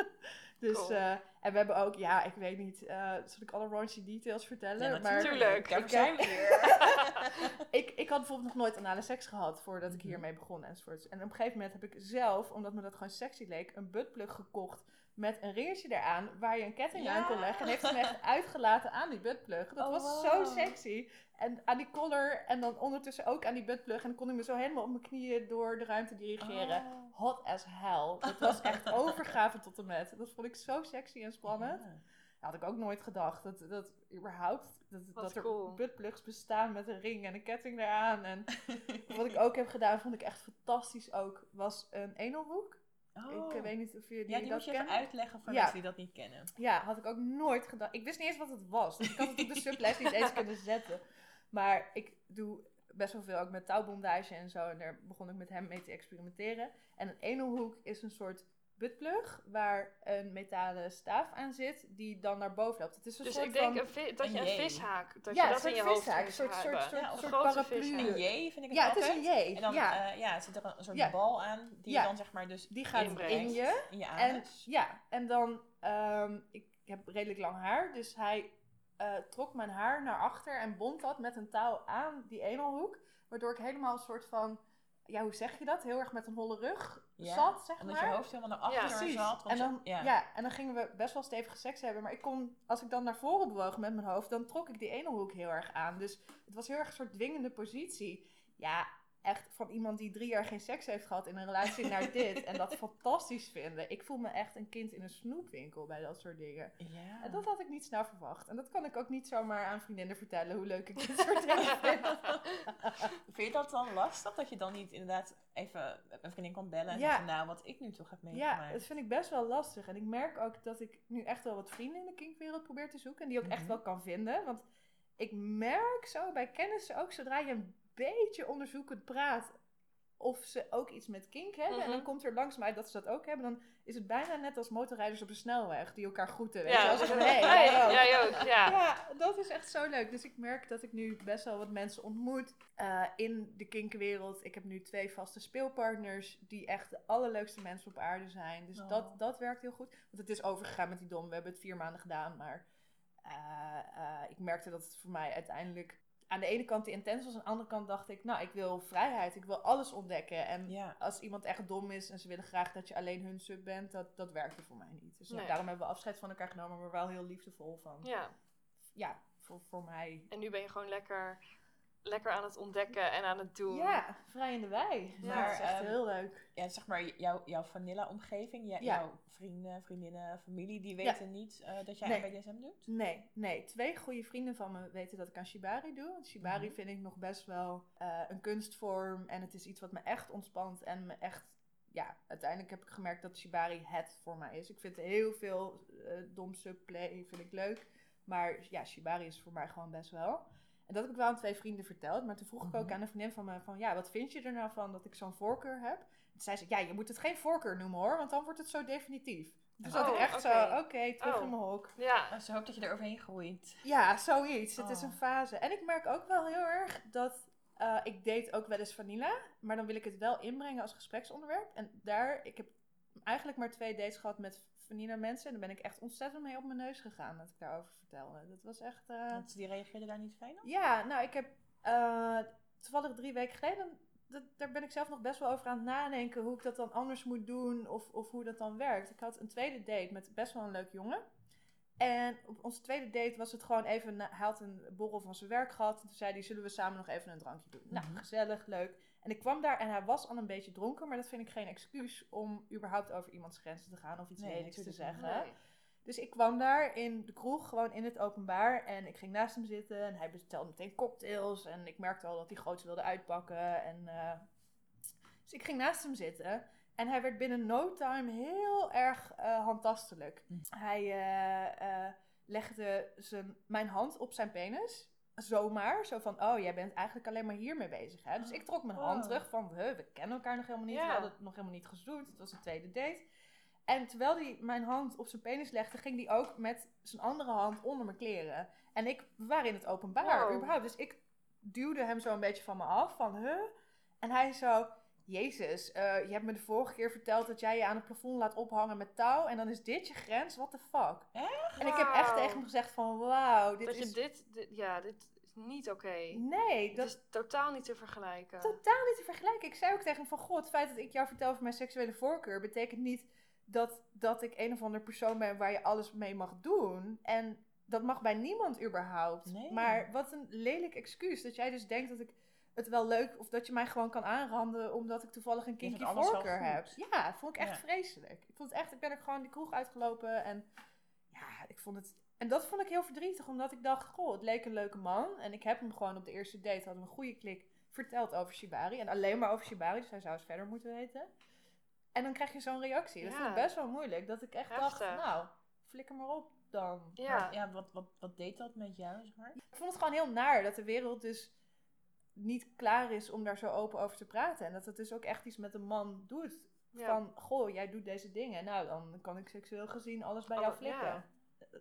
dus, Cool. eh, en we hebben ook, ja, ik weet niet, eh zal ik alle raunchy details vertellen? Ja, maar natuurlijk. Ik, zijn we hier. ik, ik had bijvoorbeeld nog nooit anale seks gehad voordat ik Mhm. hiermee begon enzovoorts. En op een gegeven moment heb ik zelf, omdat me dat gewoon sexy leek, een buttplug gekocht met een ringetje eraan waar je een ketting Ja. aan kon leggen. En heeft ze me echt uitgelaten aan die buttplug. Dat Oh, was wow. zo sexy. En aan die collar en dan ondertussen ook aan die buttplug. En dan kon ik me zo helemaal op mijn knieën door de ruimte dirigeren. Oh. Hot as hell. Het was echt overgave tot en met. Dat vond ik zo sexy en spannend. Ja. Dat had ik ook nooit gedacht. Dat, dat überhaupt, dat, Wat dat er cool. buttplugs bestaan met een ring en een ketting eraan. En wat ik ook heb gedaan, vond ik echt fantastisch ook, was een enelhoek. Oh. Ik eh, weet niet of jullie ja, die dat moet je even kennen. uitleggen voor Ja. mensen die dat niet kennen. Ja, had ik ook nooit gedaan. Ik wist niet eens wat het was. Dus ik had het op de sublijst niet eens kunnen zetten. Maar ik doe best wel veel ook met touwbondage en zo. En daar begon ik met hem mee te experimenteren. En een enelhoek is een soort buttplug waar een metalen staaf aan zit die dan naar boven loopt. Het is een Dus soort ik denk van... een vi- dat een je een vishaak, dat Ja, je dat in je soort hoofd vishaak, een soort- soort- soort- Ja, Een soort grote paraplu. vishaak. Een J vind ik het Ja, het is een J. En dan ja, eh, ja, zit er een, soort Ja. bal aan die Ja. je dan zeg maar dus die gaat inbrengt. in je. in je En, ja, en dan, ehm, ik heb redelijk lang haar, dus hij eh, trok mijn haar naar achter en bond dat met een touw aan die enelhoek. Waardoor ik helemaal een soort van, ja, hoe zeg je dat? Heel erg met een holle rug Ja, zat, zeg Omdat maar. je hoofd helemaal naar achter Ja, zat. En dan, ja. ja. en dan gingen we best wel stevige seks hebben. Maar ik kon, als ik dan naar voren bewoog met mijn hoofd, dan trok ik die enelhoek heel erg aan. Dus het was heel erg een soort dwingende positie. Ja, echt van iemand die drie jaar geen seks heeft gehad in een relatie naar dit. En dat fantastisch vinden. Ik voel me echt een kind in een snoepwinkel bij dat soort dingen. Ja. En dat had ik niet snel verwacht. En dat kan ik ook niet zomaar aan vriendinnen vertellen, hoe leuk ik dit soort dingen vind. Vind je dat dan lastig? Dat je dan niet inderdaad even een vriendin kan bellen en Ja. zeggen, nou, wat ik nu toch heb Ja, meegemaakt. dat vind ik best wel lastig. En ik merk ook dat ik nu echt wel wat vrienden in de kinkwereld probeer te zoeken. En die ook echt Mhm. wel kan vinden. Want ik merk zo bij kennissen ook, zodra je een beetje onderzoekend praat, of ze ook iets met kink hebben. En dan Mhm. komt er langs mij dat ze dat ook hebben. Dan is het bijna net als motorrijders op de snelweg die elkaar groeten. Weet? Ja, Als van, hey, hey, jij ook. jij ook. Ja. Ja, dat is echt zo leuk. Dus ik merk dat ik nu best wel wat mensen ontmoet eh, in de kinkwereld. Ik heb nu twee vaste speelpartners die echt de allerleukste mensen op aarde zijn. Dus Oh. dat, dat werkt heel goed. Want het is overgegaan met die dom. We hebben het vier maanden gedaan, maar eh, eh, ik merkte dat het voor mij uiteindelijk aan de ene kant te intens was. Aan de andere kant dacht ik, nou, ik wil vrijheid. Ik wil alles ontdekken. En Ja. als iemand echt dom is en ze willen graag dat je alleen hun sub bent, dat, dat werkte voor mij niet. Dus Nee. daarom hebben we afscheid van elkaar genomen, maar wel heel liefdevol van ja. ja, voor, voor mij. En nu ben je gewoon lekker, lekker aan het ontdekken en aan het doen. Ja, vrij in de wei. Ja, Ja, dat is echt heel leuk. Ja, zeg maar, jouw, jouw vanilla-omgeving, jou- Ja. jouw vrienden, vriendinnen, familie, die Ja. weten niet eh, dat jij Nee. aan BDSM doet? Nee, nee. Twee goede vrienden van me weten dat ik aan Shibari doe. Want Shibari Mhm. vind ik nog best wel eh, een kunstvorm. En het is iets wat me echt ontspant en me echt... Ja, uiteindelijk heb ik gemerkt dat Shibari het voor mij is. Ik vind heel veel eh dom subplay vind ik leuk. Maar ja, Shibari is voor mij gewoon best wel. En dat heb ik wel aan twee vrienden verteld. Maar toen vroeg ik ook Mhm. aan een vriendin van me van... Ja, wat vind je er nou van dat ik zo'n voorkeur heb? Toen zei ze, ja, je moet het geen voorkeur noemen hoor. Want dan wordt het zo definitief. Dus dat Oh, ik echt zo, oké. terug Oh. in mijn hok. Ja. Uh, ze hoopt dat je er overheen groeit. Ja, zoiets. Het is Oh. een fase. En ik merk ook wel heel erg dat eh, ik date ook wel eens vanilla. Maar dan wil ik het wel inbrengen als gespreksonderwerp. En daar, ik heb eigenlijk maar twee dates gehad met vanilla mensen. En daar ben ik echt ontzettend mee op mijn neus gegaan dat ik daarover vertelde. Dat was echt... eh, Want die reageerden daar niet fijn op? ja, nou, ik heb eh, toevallig drie weken geleden, dat, daar ben ik zelf nog best wel over aan het nadenken hoe ik dat dan anders moet doen of, of hoe dat dan werkt. Ik had een tweede date met best wel een leuk jongen. En op onze tweede date was het gewoon even, hij had een borrel van zijn werk gehad. En toen zei hij, zullen we samen nog even een drankje doen? Nou, Mhm. gezellig, leuk. En ik kwam daar en hij was al een beetje dronken, maar dat vind ik geen excuus om überhaupt over iemands grenzen te gaan of iets Nee, lelijks te zeggen. Nee. Dus ik kwam daar in de kroeg, gewoon in het openbaar. En ik ging naast hem zitten en hij bestelde meteen cocktails. En ik merkte al dat hij groots wilde uitpakken. En, eh, dus ik ging naast hem zitten. En hij werd binnen no time heel erg eh, handtastelijk. Hm. Hij eh, legde zijn, mijn hand op zijn penis. Zomaar. Zo van, oh, jij bent eigenlijk alleen maar hiermee bezig. Hè? Dus ik trok mijn hand Wow. terug van, we kennen elkaar nog helemaal niet. Ja. We hadden het nog helemaal niet gezoend. Het was een tweede date. En terwijl hij mijn hand op zijn penis legde, ging hij ook met zijn andere hand onder mijn kleren. En ik, we waren in het openbaar, Wow. überhaupt. Dus ik duwde hem zo een beetje van me af, van, huh? En hij zo, jezus, eh, je hebt me de vorige keer verteld dat jij je aan het plafond laat ophangen met touw. En dan is dit je grens, what the fuck? En ik heb echt tegen hem gezegd van, wauw, dit Dat is... je dit, dit- ja, dit is niet oké. Nee, Dat dat is totaal niet te vergelijken. totaal niet te vergelijken. Ik zei ook tegen hem van, god, het feit dat ik jou vertel over mijn seksuele voorkeur, betekent niet dat, dat ik een of ander persoon ben waar je alles mee mag doen. En dat mag bij niemand überhaupt. Nee. Maar wat een lelijk excuus, dat jij dus denkt dat ik het wel leuk, of dat je mij gewoon kan aanranden omdat ik toevallig een kinky voorkeur heb. Ja, dat vond ik echt Ja. vreselijk. Ik vond het echt, ik ben er gewoon die kroeg uitgelopen en ja, ik vond het... En dat vond ik heel verdrietig, omdat ik dacht, goh, het leek een leuke man. En ik heb hem gewoon op de eerste date, hadden we een goede klik, verteld over Shibari. En alleen maar over Shibari, dus hij zou eens verder moeten weten. En dan krijg je zo'n reactie. Dat Ja. vond ik best wel moeilijk. Dat ik echt dacht, nou, flikker maar op dan. Ja. Maar ja, wat, wat, wat deed dat met jou, zeg maar? Ik vond het gewoon heel naar dat de wereld dus niet klaar is om daar zo open over te praten. En dat het dus ook echt iets met een man doet. Ja. Van, goh, jij doet deze dingen. Nou, dan kan ik seksueel gezien alles bij Oh, jou flikken. ja.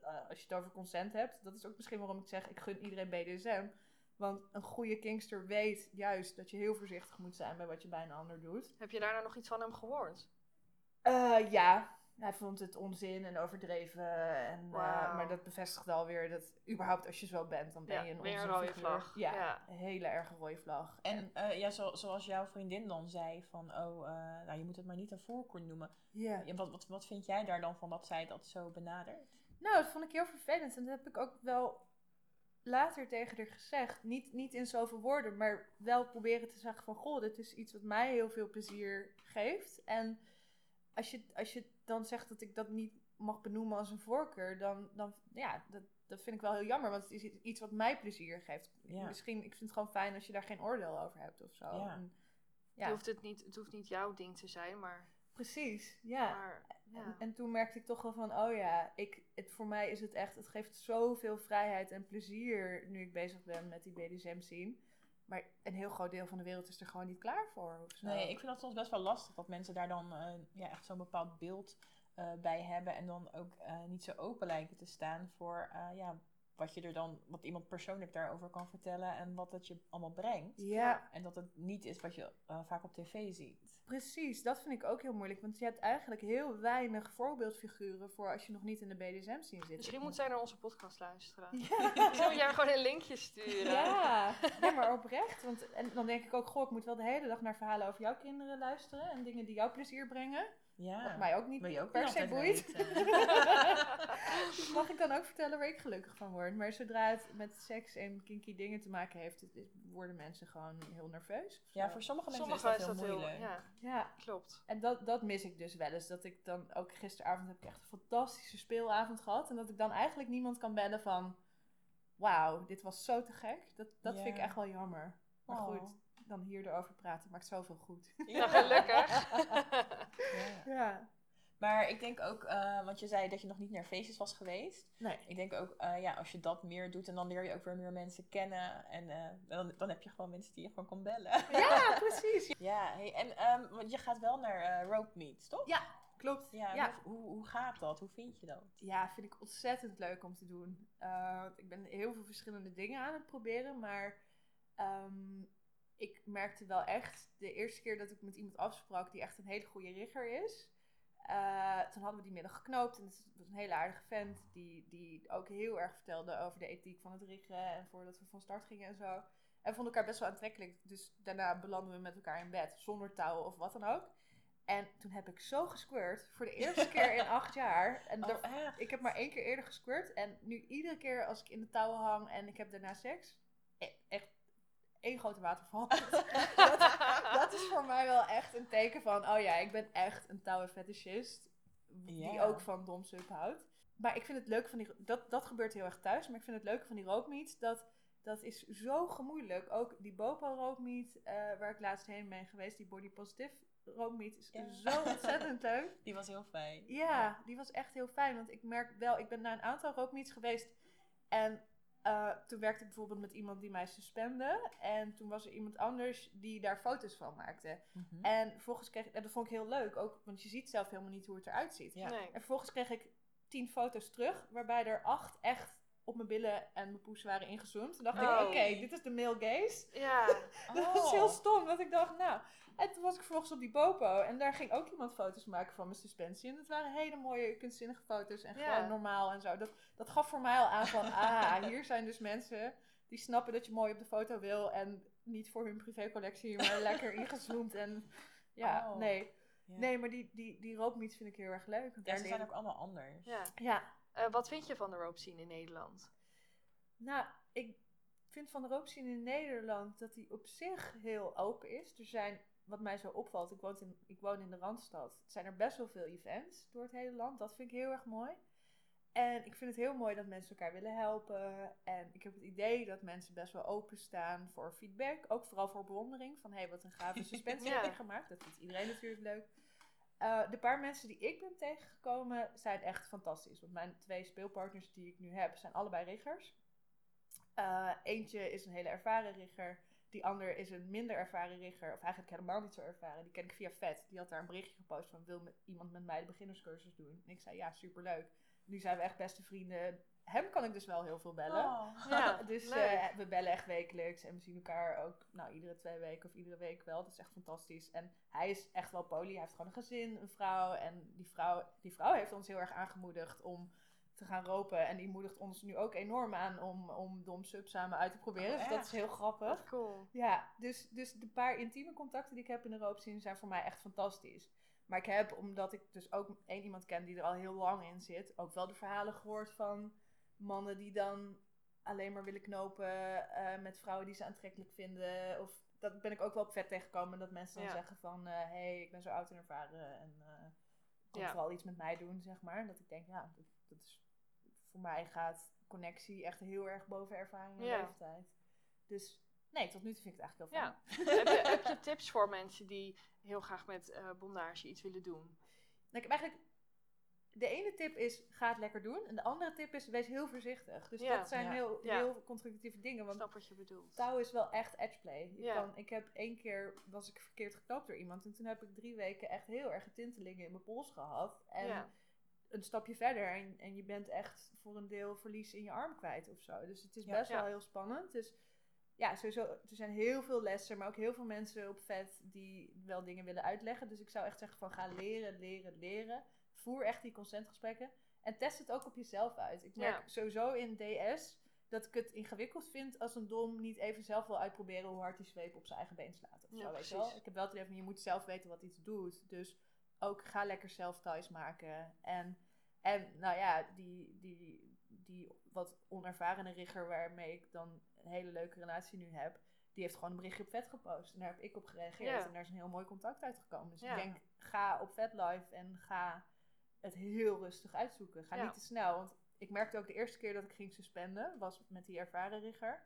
Eh, als je het over consent hebt, dat is ook misschien waarom ik zeg, ik gun iedereen BDSM. Want een goede kinkster weet juist dat je heel voorzichtig moet zijn bij wat je bij een ander doet. Heb je daarna nog iets van hem gehoord? Eh, ja, hij vond het onzin en overdreven. En, eh, maar dat bevestigt alweer dat überhaupt als je zo bent, dan ben Ja, je een rode vlag. Ja, Ja. een hele erge rode vlag. En eh, ja, zo, zoals jouw vriendin dan zei van, oh, eh, nou, je moet het maar niet een voorkeur noemen. ja. Ja, wat, wat, wat vind jij daar dan van dat zij dat zo benadert? Nou, dat vond ik heel vervelend. En dat heb ik ook wel later tegen haar gezegd. Niet, niet in zoveel woorden, maar wel proberen te zeggen van... Goh, dit is iets wat mij heel veel plezier geeft. En als je, als je dan zegt dat ik dat niet mag benoemen als een voorkeur... dan, dan ja, dat, dat vind ik wel heel jammer. Want het is iets wat mij plezier geeft. Ja. Misschien, ik vind het gewoon fijn als je daar geen oordeel over hebt of zo. Ja. En, Het, ja, hoeft het, niet, het hoeft niet jouw ding te zijn, maar... precies. Ja. maar ja. En, en toen merkte ik toch wel van, oh ja, ik, het, voor mij is het echt, het geeft zoveel vrijheid en plezier nu ik bezig ben met die BDSM scene. Maar een heel groot deel van de wereld is er gewoon niet klaar voor. Nee, ik vind dat soms best wel lastig dat mensen daar dan eh, ja, echt zo'n bepaald beeld eh, bij hebben en dan ook eh, niet zo open lijken te staan voor ja, wat je er dan, wat iemand persoonlijk daarover kan vertellen en wat het je allemaal brengt. Ja, En dat het niet is wat je eh, vaak op tv ziet. precies. Dat vind ik ook heel moeilijk. Want je hebt eigenlijk heel weinig voorbeeldfiguren voor als je nog niet in de BDSM scene zit. Misschien moet zij naar onze podcast luisteren. Zullen we jij gewoon een linkje sturen? Ja, nee, maar oprecht. Want en dan denk ik ook, goh, ik moet wel de hele dag naar verhalen over jouw kinderen luisteren. En dingen die jou plezier brengen. Ja, Wat mij ook niet wil je ook per niet se boeit. Dus mag ik dan ook vertellen waar ik gelukkig van word. Maar zodra het met seks en kinky dingen te maken heeft, worden mensen gewoon heel nerveus. Ja, voor sommige mensen Sommigen is dat heel moeilijk. Ja, Ja, klopt. en dat, dat mis ik dus wel eens. Dat ik dan ook gisteravond heb ik echt een fantastische speelavond gehad. En dat ik dan eigenlijk niemand kan bellen van... Wauw, dit was zo te gek. Dat, dat vind ik echt wel jammer. Maar Oh. goed, dan hier erover praten maakt zoveel goed. Nou, gelukkig. Ja. ja. Maar ik denk ook, eh, want je zei dat je nog niet naar feestjes was geweest. Nee. Ik denk ook, eh, ja, als je dat meer doet en dan leer je ook weer meer mensen kennen. En eh, dan, dan heb je gewoon mensen die je gewoon kan bellen. Ja, precies. ja, hey, en ehm, want je gaat wel naar eh rope meets, toch? Ja, klopt. Ja, ja. Hoe, hoe gaat dat? Hoe vind je dat? Ja, vind ik ontzettend leuk om te doen. Uh, ik ben heel veel verschillende dingen aan het proberen, maar um, ik merkte wel echt de eerste keer dat ik met iemand afsprak die echt een hele goede rigger is. Uh, toen hadden we die middag geknoopt en het was een hele aardige vent die, die ook heel erg vertelde over de ethiek van het riggen en voordat we van start gingen en zo. En vonden elkaar best wel aantrekkelijk, dus daarna belanden we met elkaar in bed zonder touwen of wat dan ook. En toen heb ik zo gesquirt voor de eerste keer in acht jaar. En Oh, daar- ik heb maar één keer eerder gesquirt. En nu iedere keer als ik in de touwen hang en ik heb daarna seks. E- één grote waterval. dat, dat is voor mij wel echt een teken van... Oh ja, ik ben echt een touwenfetischist. Die ook van domsup houdt. Maar ik vind het leuk van die... Dat, dat gebeurt heel erg thuis. Maar ik vind het leuke van die rookmeets... Dat, dat is zo gemoedelijk. Ook die Bopo rookmeet... eh, waar ik laatst heen ben geweest. Die body positive rookmeet is Ja. zo ontzettend leuk. Die was heel fijn. Ja, die was echt heel fijn. Want ik merk wel, ik ben naar een aantal rookmeets geweest. En eh, toen werkte ik bijvoorbeeld met iemand die mij suspende. En toen was er iemand anders die daar foto's van maakte. Mhm. En vervolgens kreeg ik, en dat vond ik heel leuk, ook, want je ziet zelf helemaal niet hoe het eruit ziet. Ja. Nee. En vervolgens kreeg ik tien foto's terug, waarbij er acht echt op mijn billen en mijn poes waren ingezoomd. Toen dacht Oh. ik, oké, dit is de male gaze. Ja, Dat is Oh. heel stom, want ik dacht, nou... En toen was ik vervolgens op die Bopo en daar ging ook iemand foto's maken van mijn suspensie. En dat waren hele mooie, kunstzinnige foto's en Ja. gewoon normaal en zo. Dat, dat gaf voor mij al aan van, ah, hier zijn dus mensen die snappen dat je mooi op de foto wil en niet voor hun privécollectie, maar lekker ingezoomd. En ja, Oh. nee. Ja. Nee, maar die, die, die rookmeets vind ik heel erg leuk. want Ja, daar ze zijn ook allemaal anders. ja. Ja, Eh, wat vind je van de rope scene in Nederland? Nou, ik vind van de roopscene in Nederland dat die op zich heel open is. Er zijn, wat mij zo opvalt, ik woon in, ik woon in de Randstad. Er zijn er best wel veel events door het hele land. Dat vind ik heel erg mooi. En ik vind het heel mooi dat mensen elkaar willen helpen. En ik heb het idee dat mensen best wel openstaan voor feedback. Ook vooral voor bewondering. Van, hé, hey, wat een gave suspensie Ja. heb ik gemaakt. Dat vindt iedereen natuurlijk leuk. Eh, de paar mensen die ik ben tegengekomen zijn echt fantastisch. Want mijn twee speelpartners die ik nu heb, zijn allebei riggers. Eh, eentje is een hele ervaren rigger. Die ander is een minder ervaren rigger. Of eigenlijk helemaal niet zo ervaren. Die ken ik via Vet. Die had daar een berichtje gepost van... Wil met, iemand met mij de beginnerscursus doen? En ik zei ja, superleuk. Nu zijn we echt beste vrienden. Hem kan ik dus wel heel veel bellen. Oh. Ja, dus eh, we bellen echt wekelijks. En we zien elkaar ook nou, iedere twee weken of iedere week wel. Dat is echt fantastisch. En hij is echt wel poly. Hij heeft gewoon een gezin, een vrouw. En die vrouw, die vrouw heeft ons heel erg aangemoedigd om te gaan ropen. En die moedigt ons nu ook enorm aan om, om Dom Sub samen uit te proberen. Oh, dus dat is heel grappig. Cool. Ja, dus, dus de paar intieme contacten die ik heb in de roopzin zijn voor mij echt fantastisch. Maar ik heb, omdat ik dus ook één iemand ken die er al heel lang in zit, ook wel de verhalen gehoord van mannen die dan alleen maar willen knopen eh, met vrouwen die ze aantrekkelijk vinden. Of dat ben ik ook wel op vet tegengekomen, dat mensen dan Ja. zeggen van, hé, hey, ik ben zo oud en ervaren en eh kom Ja. vooral iets met mij doen, zeg maar. En dat ik denk, ja, dat, dat is, voor mij gaat connectie echt heel erg boven ervaring en Ja. leeftijd. Dus nee, tot nu toe vind ik het eigenlijk heel fijn. Ja. heb, je, heb je tips voor mensen die heel graag met eh bondage iets willen doen? Nou, ik heb eigenlijk de ene tip is, ga het lekker doen. En de andere tip is, wees heel voorzichtig. Dus Ja. dat zijn heel, heel constructieve dingen. Want snap wat je bedoelt. touw is wel echt edgeplay. Je Ja. kan, ik heb één keer, was ik verkeerd geknoopt door iemand. En toen heb ik drie weken echt heel erg tintelingen in mijn pols gehad. En. Een stapje verder en, en je bent echt voor een deel verlies in je arm kwijt of zo. Dus het is best Ja. wel heel spannend. Dus ja, sowieso, er zijn heel veel lessen, maar ook heel veel mensen op vet die wel dingen willen uitleggen. Dus ik zou echt zeggen van ga leren, leren, leren. Voer echt die consentgesprekken en test het ook op jezelf uit. Ik merk Ja. sowieso in DS dat ik het ingewikkeld vind als een dom niet even zelf wil uitproberen hoe hard die zweep op zijn eigen been slaat. Of zo, weet je precies. wel? Ik heb wel het idee van je moet zelf weten wat iets doet. Dus ook ga lekker zelf thuis maken. En, en nou ja, die, die, die wat onervarene rigger waarmee ik dan een hele leuke relatie nu heb, die heeft gewoon een berichtje op vet gepost. En daar heb ik op gereageerd. Ja. En daar is een heel mooi contact uitgekomen. Dus Ja. ik denk, ga op vet live en ga het heel rustig uitzoeken. Ga Ja. niet te snel. Want ik merkte ook de eerste keer dat ik ging suspenden, was met die ervaren rigger.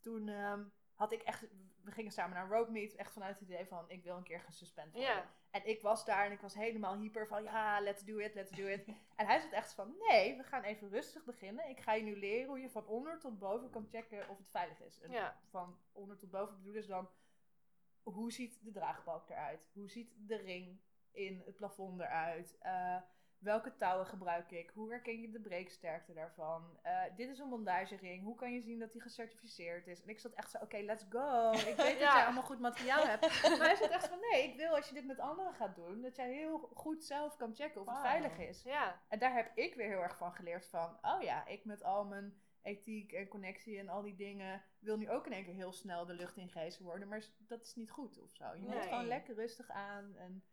Toen ehm, had ik echt, we gingen samen naar rope meet, echt vanuit het idee van, ik wil een keer gesuspend worden. En ik was daar en ik was helemaal hyper van, ja, let's do it, let's do it. en hij zat echt van, nee, we gaan even rustig beginnen. Ik ga je nu leren hoe je van onder tot boven kan checken of het veilig is. En van onder tot boven bedoelen ze dan, hoe ziet de draagbalk eruit? Hoe ziet de ring in het plafond eruit? Eh, welke touwen gebruik ik? Hoe herken je de breeksterkte daarvan? Eh, dit is een bondagering. Hoe kan je zien dat die gecertificeerd is? En ik zat echt zo, oké, let's go. Ik weet dat jij allemaal goed materiaal hebt. Maar hij zat echt van, nee, ik wil als je dit met anderen gaat doen, dat jij heel goed zelf kan checken of het veilig is. Ja. En daar heb ik weer heel erg van geleerd van, oh ja, ik met al mijn ethiek en connectie en al die dingen wil nu ook in één keer heel snel de lucht ingehezen worden. Maar dat is niet goed of zo. Je moet Nee. gewoon lekker rustig aan. En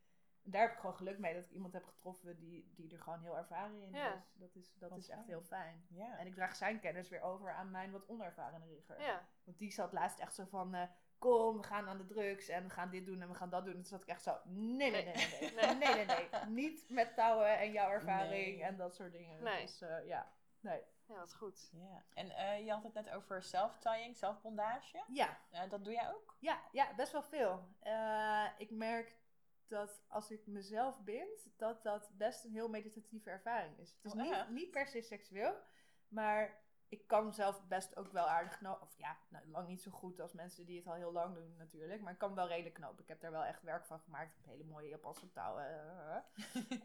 daar heb ik gewoon geluk mee dat ik iemand heb getroffen die, die er gewoon heel ervaren in Ja. is. Dat is, dat is echt heel fijn. Ja. En ik draag zijn kennis weer over aan mijn wat onervaren rigger. Ja. Want die zat laatst echt zo van, eh, kom, we gaan aan de drugs en we gaan dit doen en we gaan dat doen. En toen zat ik echt zo, nee, nee, nee, nee, nee, Nee. nee, nee, nee. Niet met touwen en jouw ervaring Nee. en dat soort dingen. Nee. Dus eh, ja, nee. Ja, wat goed. Ja. En eh, je had het net over self-tying, zelfbondage. Ja, dat doe jij ook? ja, ja, best wel veel. Eh, ik merk dat als ik mezelf bind, dat dat best een heel meditatieve ervaring is. Het is Oh, niet, niet per se seksueel, maar ik kan zelf best ook wel aardig knopen. Of ja, nou, lang niet zo goed als mensen die het al heel lang doen natuurlijk. Maar ik kan wel redelijk knopen. Ik heb daar wel echt werk van gemaakt. Ik heb hele mooie Japanse touwen. eh.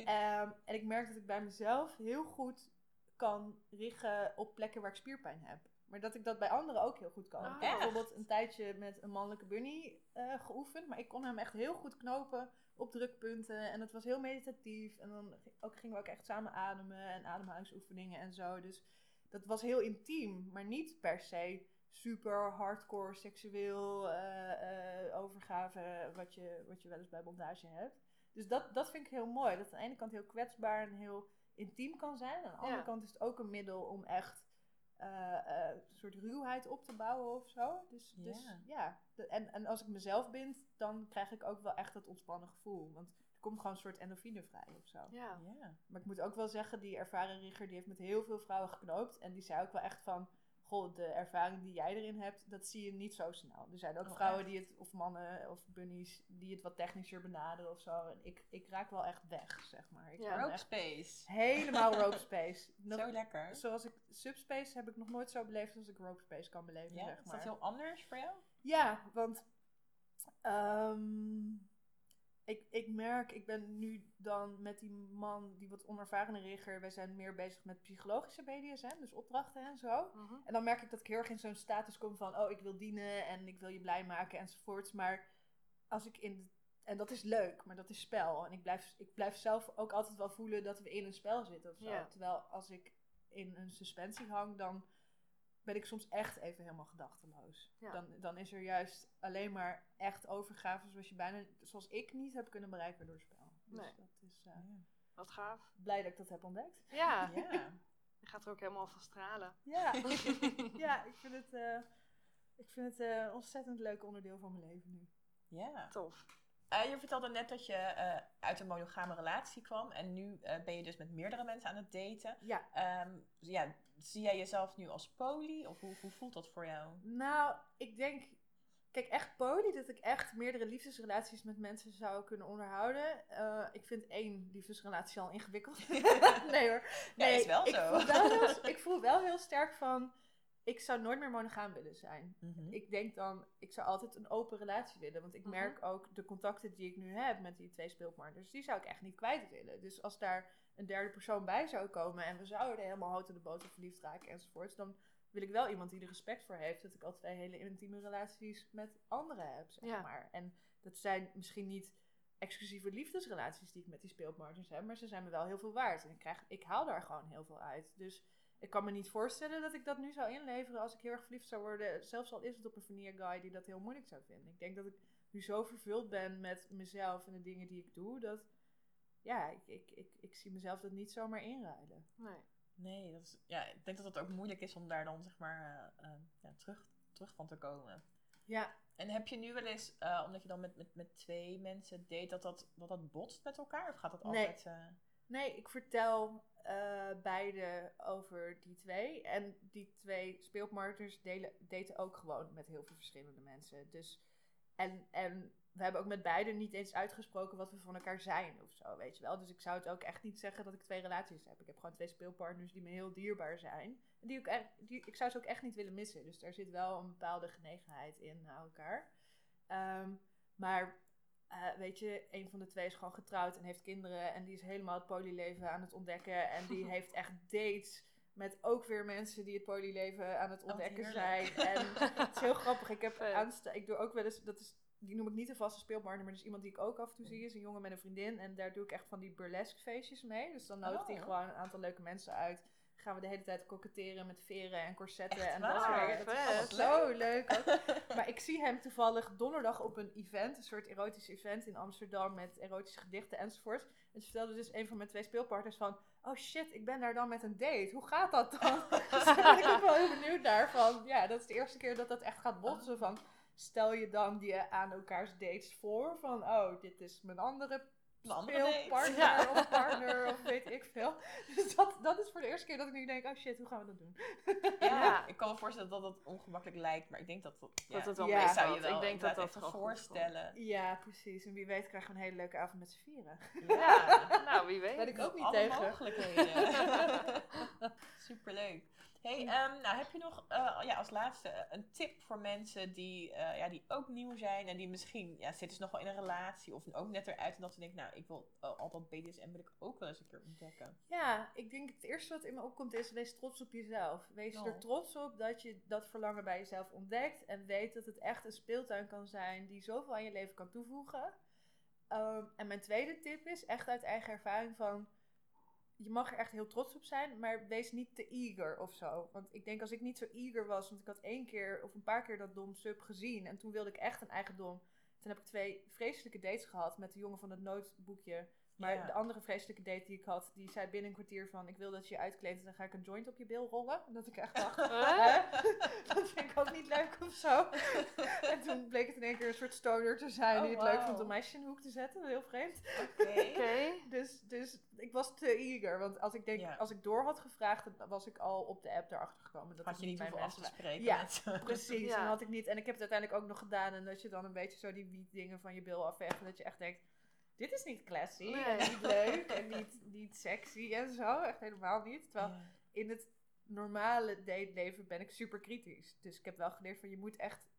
Ehm, en ik merk dat ik bij mezelf heel goed kan richten op plekken waar ik spierpijn heb. Maar dat ik dat bij anderen ook heel goed kan. Ah, ik heb bijvoorbeeld een tijdje met een mannelijke bunny eh, geoefend. Maar ik kon hem echt heel goed knopen op drukpunten. En het was heel meditatief. En dan ook, gingen we ook echt samen ademen en ademhalingsoefeningen en zo. Dus dat was heel intiem. Maar niet per se super hardcore seksueel eh, overgave wat je, wat je wel eens bij bondage hebt. Dus dat, dat vind ik heel mooi. Dat aan de ene kant heel kwetsbaar en heel intiem kan zijn. Aan de andere kant is het ook een middel om echt een soort ruwheid op te bouwen of zo. Dus ja, dus, Ja. en, en als ik mezelf bind, dan krijg ik ook wel echt dat ontspannen gevoel. Want er komt gewoon een soort endorfine vrij of zo. Ja. Ja. Maar ik moet ook wel zeggen, die ervaren rigger die heeft met heel veel vrouwen geknoopt. En die zei ook wel echt van, goh, de ervaring die jij erin hebt, dat zie je niet zo snel. Er zijn ook Oh, vrouwen echt? die het, of mannen of bunnies, die het wat technischer benaderen of zo. En ik, ik raak wel echt weg, zeg maar. Ik Ja. Rope echt space. helemaal rope space. Nog- Zo lekker. Zoals ik subspace heb ik nog nooit zo beleefd als ik rope space kan beleven, Ja, zeg is maar. dat heel anders voor jou? Ja, want ehm, ik, ik merk, ik ben nu dan met die man, die wat onervarene rigger, wij zijn meer bezig met psychologische BDSM, dus opdrachten en zo. Mhm. En dan merk ik dat ik heel erg in zo'n status kom van, oh, ik wil dienen en ik wil je blij maken enzovoorts. Maar als ik in, de- en dat is leuk, maar dat is spel. En ik blijf, ik blijf zelf ook altijd wel voelen dat we in een spel zitten of zo. Ja. Terwijl als ik in een suspensie hang, dan ben ik soms echt even helemaal gedachteloos. Ja. Dan, dan is er juist alleen maar echt overgave zoals je bijna, zoals ik niet heb kunnen bereiken door spel. Dus Nee. dat is eh, Wat gaaf. blij dat ik dat heb ontdekt. Ja. Ja. Je gaat er ook helemaal van stralen. Ja, ja ik vind het, eh, ik vind het eh, een ontzettend leuk onderdeel van mijn leven nu. ja. Tof. Eh, je vertelde net dat je eh, uit een monogame relatie kwam. En nu eh, ben je dus met meerdere mensen aan het daten. Ja, Ehm, ja, zie jij jezelf nu als poly? Of hoe, hoe voelt dat voor jou? nou, ik denk, kijk, echt poly, dat ik echt meerdere liefdesrelaties met mensen zou kunnen onderhouden. Ik vind één liefdesrelatie al ingewikkeld. nee hoor. Ja, Nee, is wel ik zo. Voel wel heel, ik voel wel heel sterk van, ik zou nooit meer monogaam willen zijn. Mhm. Ik denk dan, ik zou altijd een open relatie willen. Want ik Mhm. merk ook de contacten die ik nu heb met die twee speelpartners, die zou ik echt niet kwijt willen. Dus als daar een derde persoon bij zou komen en we zouden helemaal hout in de boter verliefd raken enzovoorts, dan wil ik wel iemand die er respect voor heeft dat ik al twee hele intieme relaties met anderen heb, zeg Ja. maar. En dat zijn misschien niet exclusieve liefdesrelaties die ik met die speelpartners heb, maar ze zijn me wel heel veel waard. En ik, krijg, ik haal daar gewoon heel veel uit. Dus ik kan me niet voorstellen dat ik dat nu zou inleveren als ik heel erg verliefd zou worden. Zelfs al is het op een vanilla guy die dat heel moeilijk zou vinden. Ik denk dat ik nu zo vervuld ben met mezelf en de dingen die ik doe, dat ja, ik, ik, ik, ik zie mezelf dat niet zomaar inruilen. Nee. Nee, dat is, ja, ik denk dat het ook moeilijk is om daar dan zeg maar eh, eh, ja, terug, terug van te komen. Ja, En heb je nu wel eens, eh, omdat je dan met, met, met twee mensen date, dat dat, dat dat botst met elkaar? Of gaat dat Nee. altijd... eh, nee, ik vertel eh, beide over die twee. En die twee speelpartners delen, daten ook gewoon met heel veel verschillende mensen. Dus, en, en we hebben ook met beide niet eens uitgesproken wat we van elkaar zijn of zo, weet je wel. Dus ik zou het ook echt niet zeggen dat ik twee relaties heb. Ik heb gewoon twee speelpartners die me heel dierbaar zijn. Die echt, die, ik zou ze ook echt niet willen missen. Dus daar zit wel een bepaalde genegenheid in naar elkaar. Ehm, maar eh, weet je, een van de twee is gewoon getrouwd en heeft kinderen. En die is helemaal het polyleven aan het ontdekken. En die heeft echt dates met ook weer mensen die het polyleven aan het ontdekken Oh, heerlijk. zijn. En het is heel grappig. Ik heb aansta ik doe ook wel eens, dat is, die noem ik niet een vaste speelpartner, maar dat is iemand die ik ook af en toe zie. Is een jongen met een vriendin. En daar doe ik echt van die burlesque feestjes mee. Dus dan nodigt hij Oh. gewoon een aantal leuke mensen uit. Gaan we de hele tijd koketteren met veren en corsetten Echt en dat soort dingen. Dat is zo leuk. ook. Maar ik zie hem toevallig donderdag op een event, een soort erotisch event in Amsterdam met erotische gedichten enzovoort. En ze vertelde dus een van mijn twee speelpartners van, oh shit, ik ben daar dan met een date. Hoe gaat dat dan? dus ben ik ook wel heel benieuwd naar van, ja, dat is de eerste keer dat dat echt gaat botsen van, stel je dan die aan elkaars dates voor van, oh, dit is mijn andere. Speelpartner Ja. of partner of weet ik veel. Dus dat, dat is voor de eerste keer dat ik nu denk, oh shit, hoe gaan we dat doen? Ja, ik kan me voorstellen dat dat ongemakkelijk lijkt, maar ik denk dat dat... Ja, Dat het wel Ja. meevalt. zou je wel Ik denk dat dat even komt. voorstellen. Ja, precies. En wie weet krijgen we een hele leuke avond met z'n vieren. Ja, nou wie weet. Ben ik ook niet Alle tegen. mogelijkheden. Superleuk. Hey, ehm, nou heb je nog eh, ja, als laatste eh, een tip voor mensen die, eh, ja, die ook nieuw zijn en die misschien ja, zitten ze nog wel in een relatie of ook net eruit en dat ze denken, nou ik wil uh, al dat BDSM wil ik ook wel eens een keer ontdekken. Ja, ik denk het eerste wat in me opkomt is, wees trots op jezelf. Wees Oh. er trots op dat je dat verlangen bij jezelf ontdekt. En weet dat het echt een speeltuin kan zijn die zoveel aan je leven kan toevoegen. Ehm, en mijn tweede tip is, echt uit eigen ervaring van... Je mag er echt heel trots op zijn, maar wees niet te eager of zo. Want ik denk als ik niet zo eager was, want ik had één keer of een paar keer dat dom sub gezien. En toen wilde ik echt een eigen dom. Toen heb ik twee vreselijke dates gehad met de jongen van het noodboekje. Maar Ja. de andere vreselijke date die ik had, die zei binnen een kwartier van... Ik wil dat je je uitkleedt en dan ga ik een joint op je bil rollen. En dat ik echt dacht, Huh? dat vind ik ook niet leuk of zo. en toen bleek het in één keer een soort stoner te zijn Oh, die het leuk vond om meisje in de hoek te zetten. Heel vreemd. Oké. Oké. Dus, dus ik was te eager. Want als ik denk, Ja. als ik door had gevraagd, dan was ik al op de app erachter gekomen. Dat Had je niet hoeven af te spreken Ja, met. Precies, Ja. en had ik niet. En ik heb het uiteindelijk ook nog gedaan. En dat je dan een beetje zo die wietdingen van je bil afveegt. En dat je echt denkt, dit is niet classy. Nee. En niet leuk. en niet, niet sexy en zo. Echt helemaal niet. Terwijl Ja. in het normale dateleven ben ik super kritisch. Dus ik heb wel geleerd van je moet echt...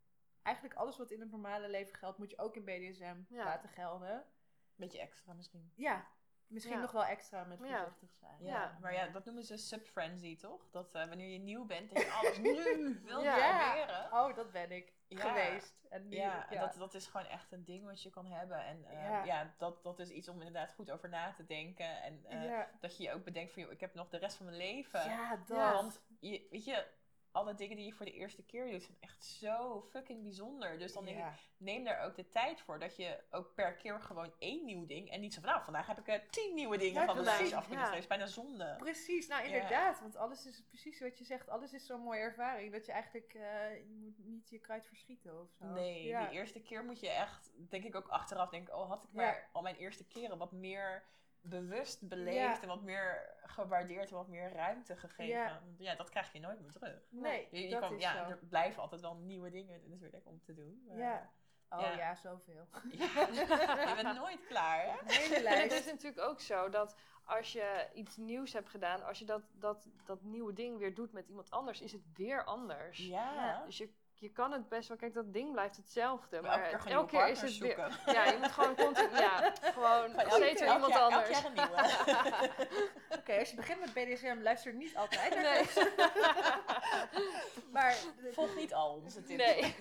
Eigenlijk alles wat in het normale leven geldt, moet je ook in BDSM Ja. laten gelden. Beetje extra misschien. Ja, misschien Ja. nog wel extra met voorzichtig zijn. Ja, Ja. maar ja, dat noemen ze subfrenzy, toch? Dat eh, wanneer je nieuw bent, dat je alles nu wil proberen. Oh, dat ben ik Ja. geweest. En nu, Ja, ja, Dat, dat is gewoon echt een ding wat je kan hebben. En eh, Ja. ja, dat, dat is iets om inderdaad goed over na te denken. En eh, dat je je ook bedenkt van, joh, ik heb nog de rest van mijn leven. ja, dat. Want je, weet je, alle dingen die je voor de eerste keer doet zijn echt zo fucking bijzonder. Dus dan denk ik, neem daar ook de tijd voor. Dat je ook per keer gewoon één nieuw ding. En niet zo van, nou, vandaag heb ik eh, tien nieuwe dingen Ja, van de af kunnen ja. schrijven. is bijna zonde. Precies, nou Ja. inderdaad. Want alles is precies wat je zegt. Alles is zo'n mooie ervaring. Dat je eigenlijk, eh, je moet niet je kruid verschieten of zo. Nee, die eerste keer moet je echt, denk ik ook achteraf denken, oh had ik maar al mijn eerste keren wat meer bewust beleefd Ja. en wat meer gewaardeerd en wat meer ruimte gegeven. Ja. Ja, dat krijg je nooit meer terug. Nee, Je, je dat kan, is ja, zo. er blijven altijd wel nieuwe dingen natuurlijk om te doen. maar- Ja. Oh Ja. ja, zoveel. Ja, je bent nooit klaar, hè? En het is natuurlijk ook zo dat als je iets nieuws hebt gedaan, als je dat, dat, dat nieuwe ding weer doet met iemand anders, is het weer anders. Ja. Dus je, je kan het best wel, kijk, dat ding blijft hetzelfde. Maar Maar, elke keer elke is het weer. Ja, je moet gewoon continu. Ja, gewoon steeds weer iemand elk anders. Oké, als je begint met BDSM, luister niet altijd naar Nee. maar, Volg niet al onze tips. Nee.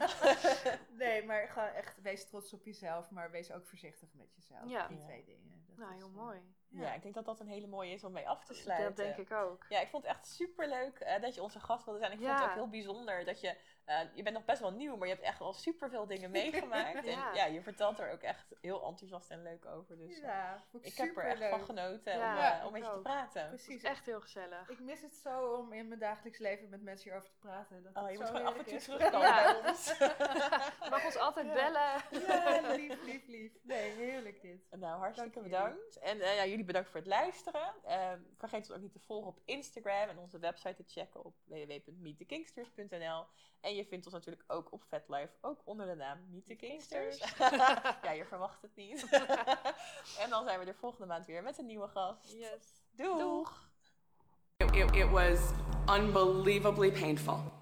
nee, maar gewoon echt, wees trots op jezelf, maar wees ook voorzichtig met jezelf. Ja. Die twee dingen. Dat Nou, is, heel eh, mooi. Ja. ik denk dat dat een hele mooie is om mee af te sluiten. Dat denk ik ook. Ja, ik vond het echt super leuk dat je onze gast wilde zijn. Ik vond het ook heel bijzonder dat je, eh, je bent nog best wel nieuw, maar je hebt echt al super veel dingen meegemaakt. Ja. En ja, je vertelt er ook echt heel enthousiast en leuk over. Dus eh, Ja, ik, ik heb er echt van genoten Ja, om, eh, om met je te praten. Precies. echt heel gezellig. Ik mis het zo om in mijn dagelijks leven met mensen hierover te praten. Dat Oh, je moet gewoon af en toe terugkomen Ja. bij ons. Je mag ons altijd Ja. bellen. Ja, lief, lief, lief. Nee, heerlijk dit. Nou, hartstikke Dank jullie. bedankt. En eh, ja, jullie bedankt voor het luisteren. Eh, vergeet ons ook niet te volgen op Instagram en onze website te checken op www.meetthekingsters.nl. En je vindt ons natuurlijk ook op VetLife, ook onder de naam Meet the Kingsters. ja, je verwacht het niet. en dan zijn we er volgende maand weer met een nieuwe gast. Yes. Doeg! It, it was unbelievably painful.